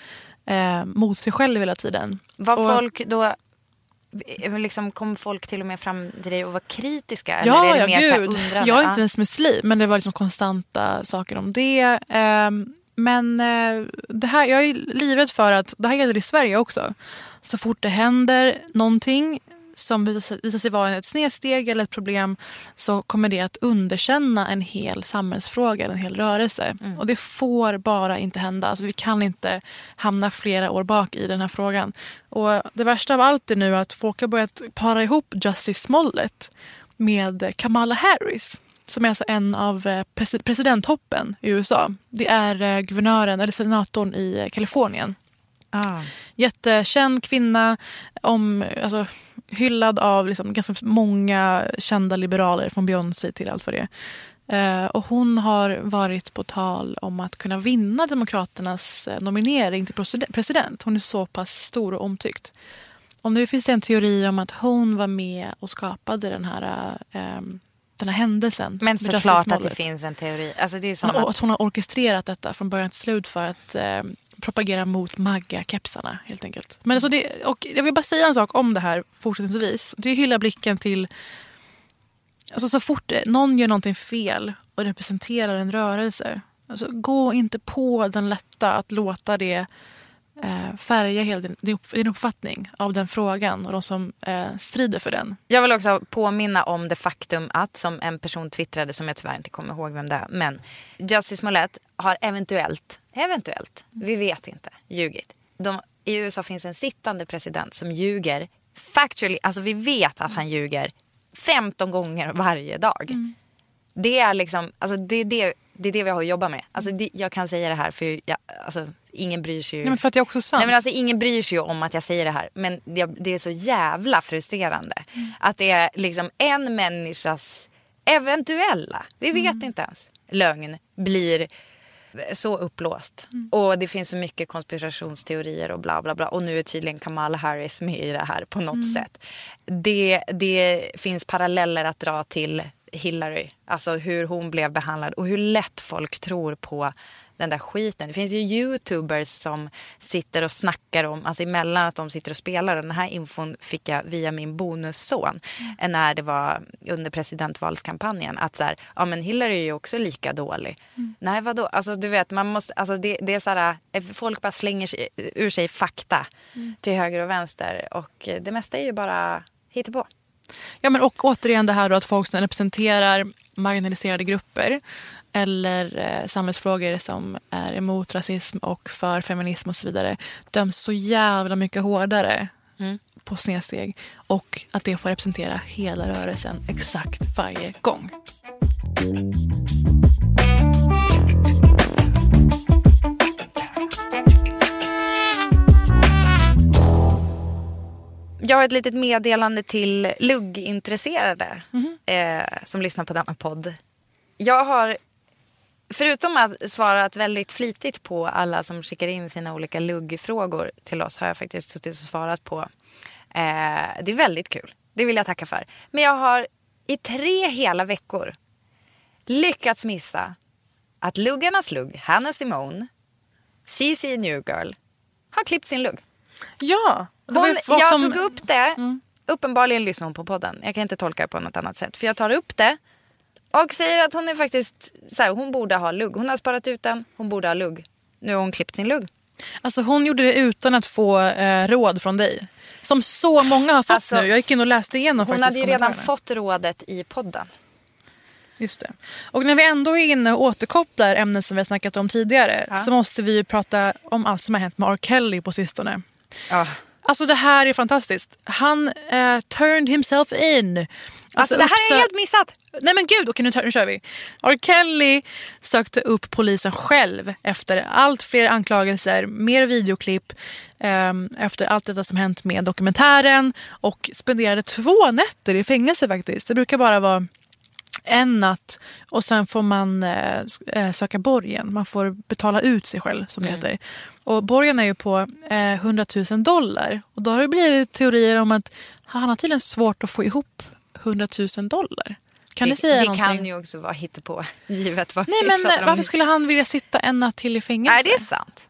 eh, mot sig själv hela tiden. Var Och- folk då eh, Liksom, kom folk till och med fram till dig och var kritiska? Eller Ja, är det ja mer så gud. undrande? Jag är inte ens muslim, men det var liksom konstanta saker om det. Ehm, men eh, det här, jag är livrädd för att, det här gäller i Sverige också, så fort det händer någonting som visar sig- vara ett snedsteg eller ett problem så kommer det att underkänna en hel samhällsfråga, en hel rörelse. Och det får bara inte hända. Alltså, vi kan inte hamna flera år bak i den här frågan. Och det värsta av allt är nu att folk har börjat para ihop Justice Smollett med Kamala Harris som är alltså en av eh, pres- presidenthoppen i USA. Det är eh, guvernören, eller senatorn i Kalifornien. Ah. Jättekänd kvinna, om, alltså, hyllad av liksom, ganska många kända liberaler från Beyoncé till allt vad det är. Eh, och hon har varit på tal om att kunna vinna Demokraternas eh, nominering till presid- president. Hon är så pass stor och omtyckt. Och nu finns det en teori om att hon var med och skapade den här, eh, den här händelsen. Men såklart att det finin en teori. Alltså det är som att, att hon har orkestrerat detta från början till slut för att eh, propagerar mot magga-kepsarna helt enkelt. Men alltså det, och jag vill bara säga en sak om det här fortsättningsvis. Det hylla blicken till... Alltså så fort någon gör någonting fel och representerar en rörelse. Alltså gå inte på den lätta att låta det eh, färga hela din, din, upp, din uppfattning av den frågan och de som eh, strider för den. Jag vill också påminna om det faktum att, som en person twittrade som jag tyvärr inte kommer ihåg vem det är, men Justice Smollett har eventuellt, eventuellt, vi vet inte, ljugit. De, I USA finns en sittande president som ljuger factually, alltså vi vet att han ljuger 15 gånger varje dag. Det är liksom, alltså det är det, det är det vi har att jobba med. Alltså det, jag kan säga det här för jag, alltså, ingen bryr sig ju. Nej, men för att det är också sant. Nej, men alltså, ingen bryr sig ju om att jag säger det här. Men det, det är så jävla frustrerande. Att det är liksom en människas eventuella, vi vet inte ens, lögn blir så uppblåst. Och det finns så mycket konspirationsteorier och bla bla bla. Och nu är tydligen Kamala Harris med i det här på något sätt. Det, det finns paralleller att dra till Hillary. Alltså hur hon blev behandlad och hur lätt folk tror på den där skiten. Det finns ju youtubers som sitter och snackar om, alltså emellan att de sitter och spelar. Den här infon fick jag via min bonusson när det var under presidentvalskampanjen. Att så här, ja men Hillary är ju också lika dålig. Nej vadå, alltså du vet man måste, alltså det, det är så här, eh, folk bara slänger sig, ur sig fakta till höger och vänster och eh, det mesta är ju bara hittepå. Ja, men och återigen det här då att folk representerar marginaliserade grupper eller eh, samhällsfrågor som är emot rasism och för feminism och så vidare döms så jävla mycket hårdare på snedsteg och att det får representera hela rörelsen exakt varje gång. Jag har ett litet meddelande till luggintresserade eh, som lyssnar på denna podd. Jag har, förutom att svarat väldigt flitigt på alla som skickar in sina olika luggfrågor till oss, har jag faktiskt suttit och svarat på. Eh, det är väldigt kul. Det vill jag tacka för. Men jag har i tre hela veckor lyckats missa att luggarnas lugg, Hannah Simone, CC New Girl, har klippt sin lugg. Ja, Hon, jag som- Mm. tog upp det. Uppenbarligen lyssnar hon på podden. Jag kan inte tolka det på något annat sätt. För jag tar upp det och säger att hon är faktiskt så här, hon borde ha lugg. Hon har sparat ut den, hon borde ha lugg. Nu har hon klippt sin lugg. Alltså hon gjorde det utan att få eh, råd från dig. Som så många har fått Alltså, nu. Jag gick in och läste igenom Hon hade ju redan fått rådet i podden. Just det. Och när vi ändå är inne och återkopplar ämnen som vi har snackat om tidigare Ja. så måste vi ju prata om allt som har hänt med R. Kelly på sistone. Ja. Alltså det här är fantastiskt. Han eh, turned himself in. Alltså, det här är helt missat. Nej men gud, okej nu, tar- nu kör vi. R. Kelly sökte upp polisen själv efter allt fler anklagelser, mer videoklipp ehm, efter allt detta som hänt med dokumentären och spenderade två nätter i fängelse faktiskt. Det brukar bara vara en natt och sen får man eh, eh, söka borgen. Man får betala ut sig själv som det heter. Och borgen är ju på eh, 100 000 dollar. Och då har det blivit teorier om att han har tydligen svårt att få ihop 100 000 dollar. Kan det, det säga det någonting? kan ju också vara hittepå, givet vad Nej men om varför skulle han vilja sitta en natt till i fängelse? Nej, det är sant.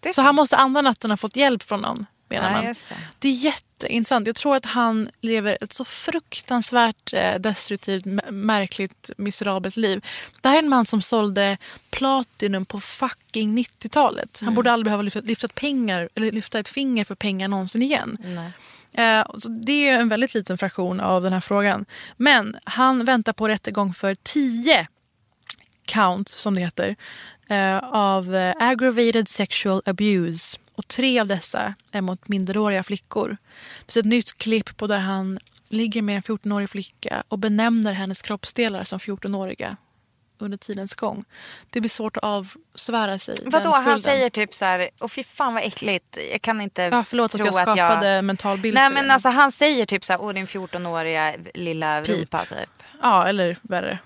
Det är Så han måste andra natten ha fått hjälp från någon menar Ja, man. just det. Det är jätteintressant. Jag tror att han lever ett så fruktansvärt eh, destruktivt, märkligt, miserabelt liv. Det här är en man som sålde Platinum på fucking 90-talet. Han Mm. borde aldrig behöva lyfta, lyfta, pengar, eller lyfta ett finger för pengar någonsin igen. Eh, så det är en väldigt liten fraktion av den här frågan. Men han väntar på rättegång för 10 count, som det heter, eh, av eh, aggravated sexual abuse. Och tre av dessa är mot minderåriga flickor. Det finns ett nytt klipp på där han ligger med en 14-årig flicka och benämner hennes kroppsdelar som 14-åriga under tidens gång. Det blir svårt att avsvära sig Vadå, han säger typ så här, åh fy fan vad äckligt, jag kan inte Ja, förlåt att tro jag skapade en mental bild Nej men alltså han säger typ så här, åh din 14-åriga lilla Pip. rumpa typ. Ja, eller värre.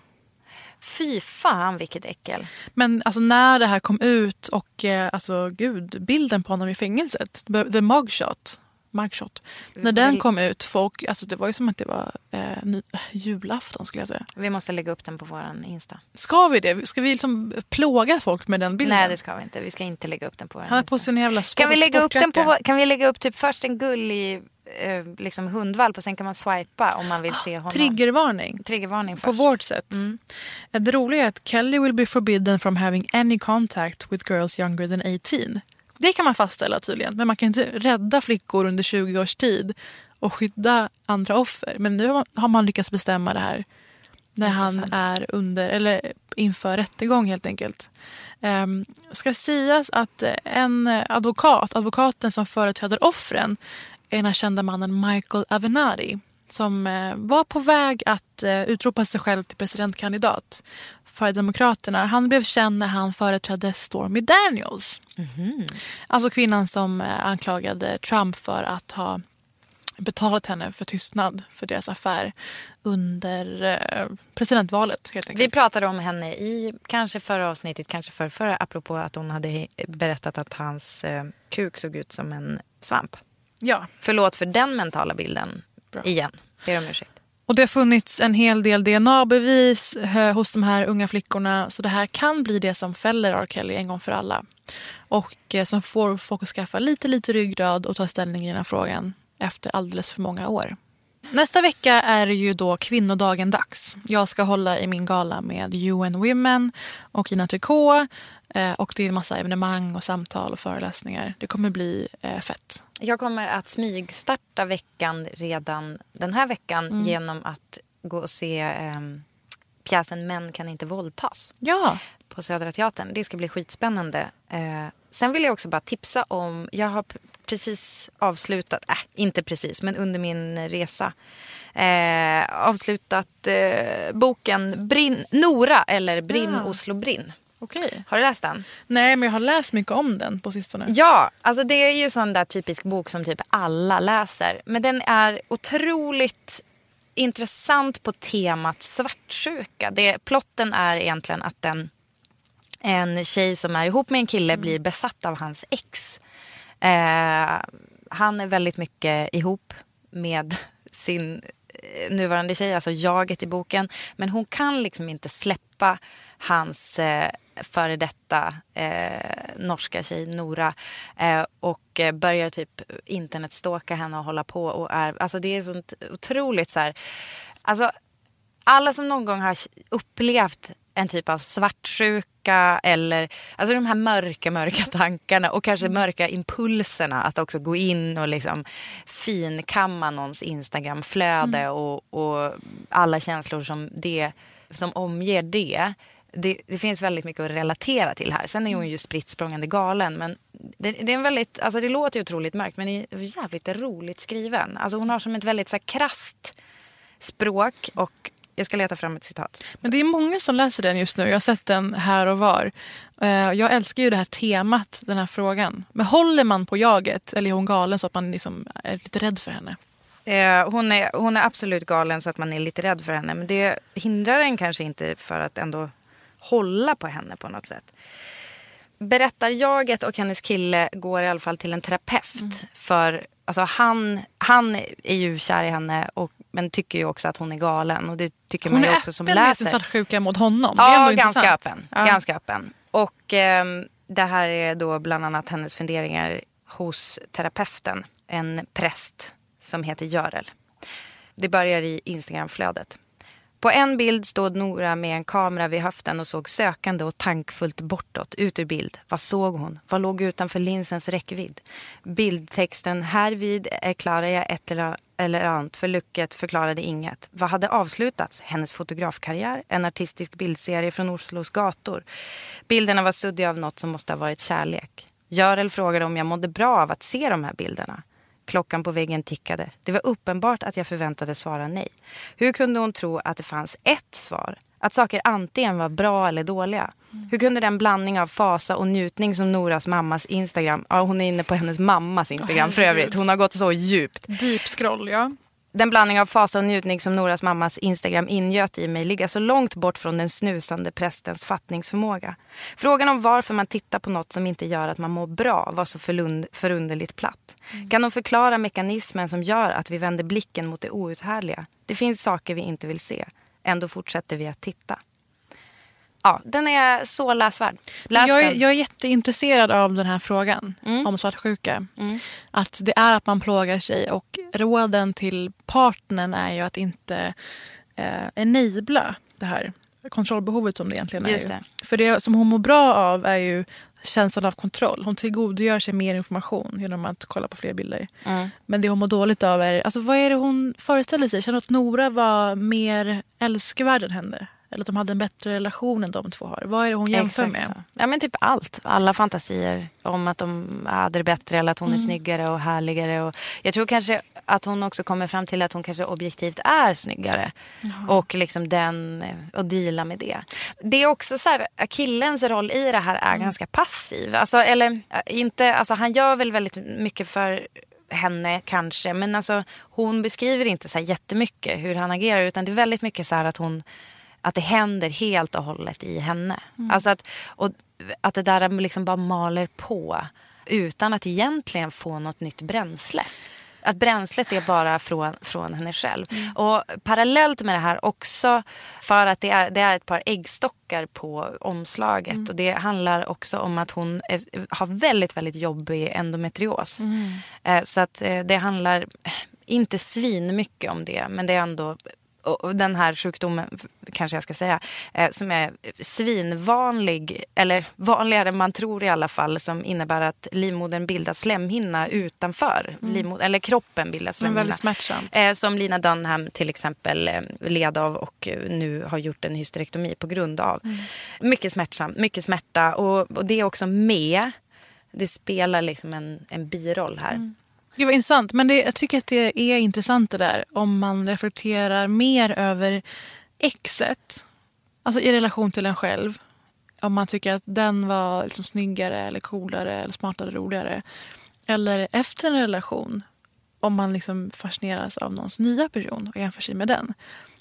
Fy fan vilket äckel. Men alltså när det här kom ut och eh, alltså gud, bilden på honom i fängelset, the mugshot. mugshot. När den kom ut, folk, alltså det var ju som att det var eh, ny, julafton skulle jag säga. Vi måste lägga upp den på våran Insta. Ska vi det? Ska vi liksom plåga folk med den bilden? Nej det ska vi inte. Vi ska inte lägga upp den på våran Han har på sig en jävla sport, Kan vi lägga upp den på, kan vi lägga upp typ först en gullig eh, liksom hundvalp och sen kan man swipa om man vill se honom. Triggervarning. Triggervarning På först. vårt sätt. Eh, Det roliga är att Kelly will be forbidden from having any contact with girls younger than 18. Det kan man fastställa tydligen. Men man kan inte rädda flickor under 20 års tid och skydda andra offer. Men nu har man lyckats bestämma det här när han är under, eller inför rättegång helt enkelt. Um, ska sägas att en advokat, advokaten som företräder offren är den här kända mannen Michael Avenatti som eh, var på väg att eh, utropa sig själv till presidentkandidat för Demokraterna. Han blev känd när han företrädde Stormy Daniels. Alltså kvinnan som eh, anklagade Trump för att ha betalat henne för tystnad för deras affär under presidentvalet. Vi pratade om henne i kanske förra avsnittet, kanske för förra, apropå att hon hade berättat att hans eh, kuk såg ut som en svamp. Ja. Förlåt för den mentala bilden igen. Ber om ursäkt. Och det har funnits en hel del DNA-bevis eh, hos de här unga flickorna. Så det här kan bli det som fäller R. Kelly en gång för alla. Och eh, som får folk att skaffa lite, lite ryggrad och ta ställning i den här frågan efter alldeles för många år. Nästa vecka är det ju då kvinnodagen dags. Jag ska hålla i min gala med UN Women och Gina Tricot. Eh, och det är en massa evenemang och samtal och föreläsningar. Det kommer bli eh, fett. Jag kommer att smygstarta veckan redan den här veckan Mm. genom att gå och se eh, pjäsen Män kan inte våldtas. Ja. På Södra Teatern. Det ska bli skitspännande. Eh, sen vill jag också bara tipsa om, jag har precis avslutat, äh, inte precis, men under min resa eh, avslutat eh, boken Brinn, Nora eller Brinn Ja. Oslo Brinn. Okej. Har du läst den? Nej, men jag har läst mycket om den på sistone. Ja, alltså det är ju sån där typisk bok som typ alla läser. Men den är otroligt intressant på temat svartsjuka. Det, plotten är egentligen att en, en tjej som är ihop med en kille blir besatt av hans ex. Eh, han är väldigt mycket ihop med sin eh, nuvarande tjej, alltså jaget i boken. Men hon kan liksom inte släppa hans eh, före detta eh, norska tjej Nora eh, och eh, börjar typ internetstalka henne och hålla på. Och är, alltså det är sånt otroligt så här, alltså alla som någon gång har upplevt en typ av svartsjuka eller alltså de här mörka, mörka tankarna och kanske mörka impulserna att också gå in och liksom finkamma någons Instagramflöde och, och alla känslor som, det, som omger det. Det. Det finns väldigt mycket att relatera till här. Sen är hon ju spritt galen men det, det är en väldigt, alltså det låter ju otroligt mörkt men det är jävligt roligt skriven. Alltså hon har som ett väldigt så här krasst språk och jag ska leta fram ett citat. Men det är många som läser den just nu. Jag har sett den här och var. Eh, Jag älskar ju det här temat, den här frågan. Men håller man på jaget eller är hon galen så att man liksom är lite rädd för henne? Eh, hon, är, hon är absolut galen så att man är lite rädd för henne. Men det hindrar en kanske inte för att ändå hålla på henne på något sätt. Berättarjaget och hennes kille går i alla fall till en terapeut. För alltså, han, han är ju kär i henne och, men tycker ju också att hon är galen. Och det tycker Hon man ju är också som öppen med läser. sin svartsjuka mot honom. är Ja, ganska öppen. Ja. ganska öppen. Och ehm, det här är då bland annat hennes funderingar hos terapeuten. En präst som heter Görel. Det börjar i Instagramflödet. På en bild stod Nora med en kamera vid höften och såg sökande och tankfullt bortåt, ut ur bild. Vad såg hon? Vad låg utanför linsens räckvidd? Bildtexten härvid erklarar jag ett eller, eller annat, för lucket förklarade inget. Vad hade avslutats? Hennes fotografkarriär? En artistisk bildserie från Oslos gator? Bilderna var suddiga av något som måste ha varit kärlek. Görel frågade om jag mådde bra av att se de här bilderna. Klockan på väggen tickade. Det var uppenbart att jag förväntade svara nej. Hur kunde hon tro att det fanns ett svar? Att saker antingen var bra eller dåliga? Hur kunde den blandning av fasa och njutning som Noras mammas Instagram... Ja, hon är inne på hennes mammas Instagram för övrigt. Hon har gått så djupt. Deep scroll, ja. Den blandning av fasa och njutning som Noras mammas Instagram ingöt i mig ligger så långt bort från den snusande prästens fattningsförmåga. Frågan om varför man tittar på något som inte gör att man mår bra var så förlund, förunderligt platt. Kan de förklara mekanismen som gör att vi vänder blicken mot det outhärdliga? Det finns saker vi inte vill se. Ändå fortsätter vi att titta. Ja, den är så läsvärd. Läs Jag är, jag är jätteintresserad av den här frågan Mm. om svartsjuka. Att det är att man plågar sig och råden till partnern är ju att inte eh, enabla det här kontrollbehovet som det egentligen är. Just ju. det. För det som hon mår bra av är ju känslan av kontroll. Hon tillgodogör sig mer information genom att kolla på fler bilder. Mm. Men det hon mår dåligt av är, alltså vad är det hon föreställer sig? Känner att Nora var mer älskvärd än henne? Eller att de hade en bättre relation än de två har? Vad är det hon jämför Exakt med? Ja men typ allt. Alla fantasier om att de hade det bättre eller att hon är Mm. snyggare och härligare. Och jag tror kanske att hon också kommer fram till att hon kanske objektivt är snyggare. Och liksom den, och deala med det. Det är också så här, killens roll i det här är Mm. ganska passiv. Alltså, eller äh, inte, alltså han gör väl väldigt mycket för henne kanske. Men alltså hon beskriver inte så här jättemycket hur han agerar. Utan det är väldigt mycket så här att hon att det händer helt och hållet i henne. Mm. Alltså att, och att det där liksom bara maler på utan att egentligen få något nytt bränsle. Att bränslet är bara från, från henne själv. Mm. Och parallellt med det här också för att det är, det är ett par äggstockar på omslaget. Mm. Och det handlar också om att hon är, har väldigt, väldigt jobbig endometrios. Mm. Eh, Så att eh, det handlar inte svin mycket om det, men det är ändå och den här sjukdomen, kanske jag ska säga, eh, som är svinvanlig, eller vanligare än man tror i alla fall, som innebär att livmodern bildar slemhinna utanför, Mm. livmod- eller kroppen bildar slemhinna. väldigt smärtsamt. Eh, som Lina Dunham till exempel eh, led av och nu har gjort en hysterektomi på grund av. Mm. Mycket smärtsamt, mycket smärta och, och det är också med. Det spelar liksom en, en biroll här. Mm. Gud vad intressant. Men det, jag tycker att det är intressant det där om man reflekterar mer över exet. Alltså i relation till en själv. Om man tycker att den var liksom snyggare eller coolare eller smartare roligare. Eller efter en relation. Om man liksom fascineras av någons nya person och jämför sig med den.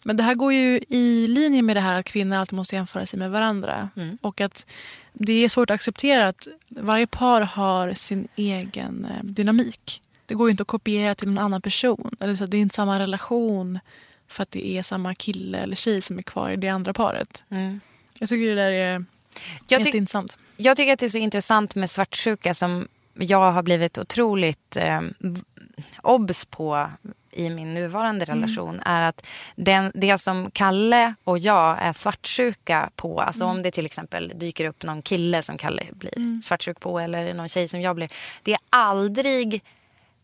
Men det här går ju i linje med det här att kvinnor alltid måste jämföra sig med varandra. Mm. Och att det är svårt att acceptera att varje par har sin egen eh, dynamik. Det går ju inte att kopiera till en annan person. Eller så, det är inte samma relation för att det är samma kille eller tjej som är kvar i det andra paret. Mm. Jag tycker det där är Jag jätteintressant. Jag tycker att det är så intressant med svartsjuka som jag har blivit otroligt eh, obs på i min nuvarande Mm. relation är att den, det som Kalle och jag är svartsjuka på, alltså Mm. om det till exempel dyker upp någon kille som Kalle blir Mm. svartsjuk på eller någon tjej som jag blir, det är aldrig,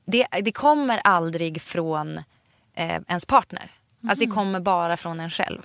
det, det kommer aldrig från eh, ens partner. Alltså det Mm. kommer bara från en själv.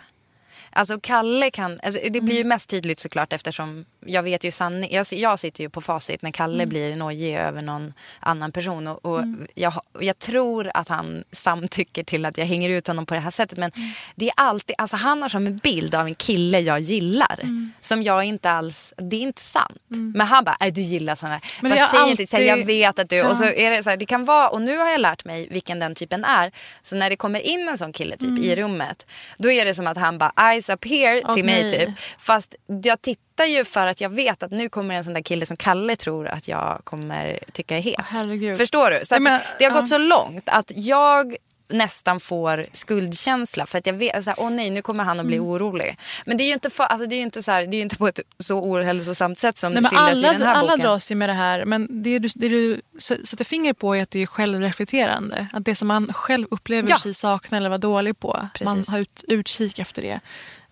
Alltså Kalle kan, alltså det blir ju Mm. mest tydligt såklart eftersom jag vet ju sanning, jag, jag sitter ju på facit när Kalle Mm. blir nojig över någon annan person och, och Mm. jag, jag tror att han samtycker till att jag hänger ut honom på det här sättet men Mm. det är alltid, alltså han har som en bild av en kille jag gillar Mm. som jag inte alls, det är inte sant. Men han bara, "Nej, du gillar sådana här. Men har säg inte, jag alltid- vet att du, Ja. och så är det så här, det kan vara, och nu har jag lärt mig vilken den typen är. Så när det kommer in en sån kille typ Mm. i rummet, då är det som att han bara eyes up here till mig typ. Fast jag tittar ju för att jag vet att nu kommer en sån där kille som Kalle tror att jag kommer tycka är het. herregud. Förstår du? Så att men, det har gått så långt att jag nästan får skuldkänsla för att jag vet så här, åh nej nu kommer han att bli Mm. orolig. Men det är ju inte, för, alltså, det är inte, så här, det är inte på ett så ohälsosamt sätt som Nej, det skildras alla, i den här alla boken. dras ju med det här. Men det du, det du sätter fingret på är att det är självreflekterande. Att det som man själv upplever Ja. sig sakna eller vara dålig på. Man Precis. har ut, utkik efter det.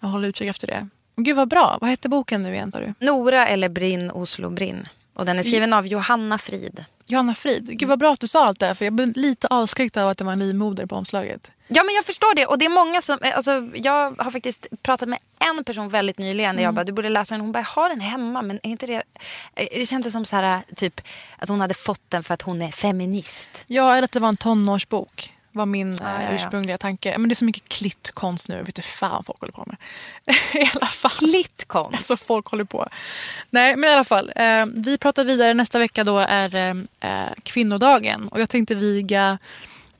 Man håller utkik efter det. Gud vad bra. Vad hette boken nu igen sa du? Nora eller Brinn, Oslo Brinn. Och den är skriven av Johanna Frid. Johanna Frid. Gud vad bra att du sa allt det här. För jag blev lite avskräckt av att det var en livmoder på omslaget. Ja men jag förstår det och det är många som, eh, alltså, jag har faktiskt pratat med en person väldigt nyligen där jag Mm. bara du borde läsa den. Hon bara jag har den hemma men är inte det, eh, det kändes som så här typ att hon hade fått den för att hon är feminist. Ja, eller att det var en tonårsbok. Var min ja, ja. ursprungliga tanke. Men det är så mycket klittkonst nu. Vet du fan folk håller på med. I alla fall. Klittkonst? Alltså folk håller på. Nej men i alla fall. Eh, vi pratar vidare. Nästa vecka då är eh, eh, kvinnodagen. Och jag tänkte viga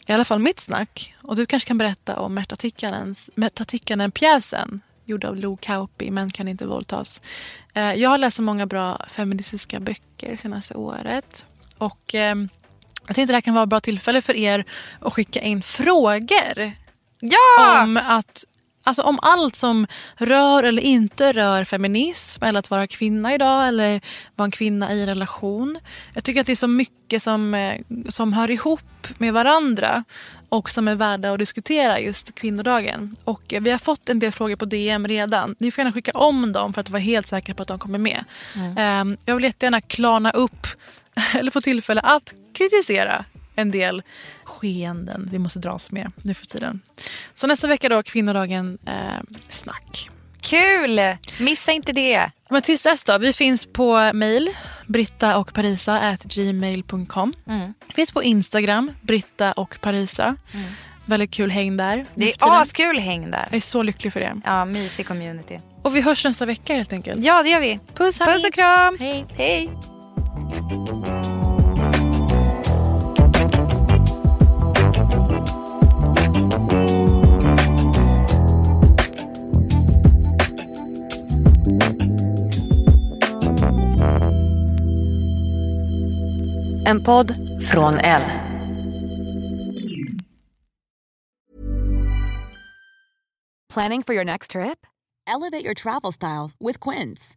i alla fall mitt snack. Och du kanske kan berätta om Märta Tikkanen-pjäsen gjord av Lo Kauppi, Män kan inte våldtas. Eh, jag har läst så många bra feministiska böcker senaste året. Och eh, jag tänkte det här kan vara ett bra tillfälle för er att skicka in frågor. Ja! Om, att, alltså om allt som rör eller inte rör feminism eller att vara kvinna idag eller vara en kvinna i en relation. Jag tycker att det är så mycket som, eh, som hör ihop med varandra och som är värda att diskutera just kvinnodagen. Och vi har fått en del frågor på DM redan. Ni får gärna skicka om dem för att vara helt säkra på att de kommer med. Mm. Eh, Jag vill jättegärna klarna upp eller få tillfälle att kritisera en del skeenden vi måste dras med nu för tiden. Så nästa vecka då kvinnodagen eh, snack. Kul! Missa inte det. Men tills dess då, vi finns på mail britta och parisa at gmail.com. Mm. Finns på Instagram, britta och parisa. Väldigt kul häng där. Det är askul häng där. Jag är så lycklig för det. Ja, mysig community. Och vi hörs nästa vecka helt enkelt. Ja, det gör vi. Puss, Puss och kram. Hej. Hej. En podd från L. Planning for your next trip? Elevate your travel style with Quince.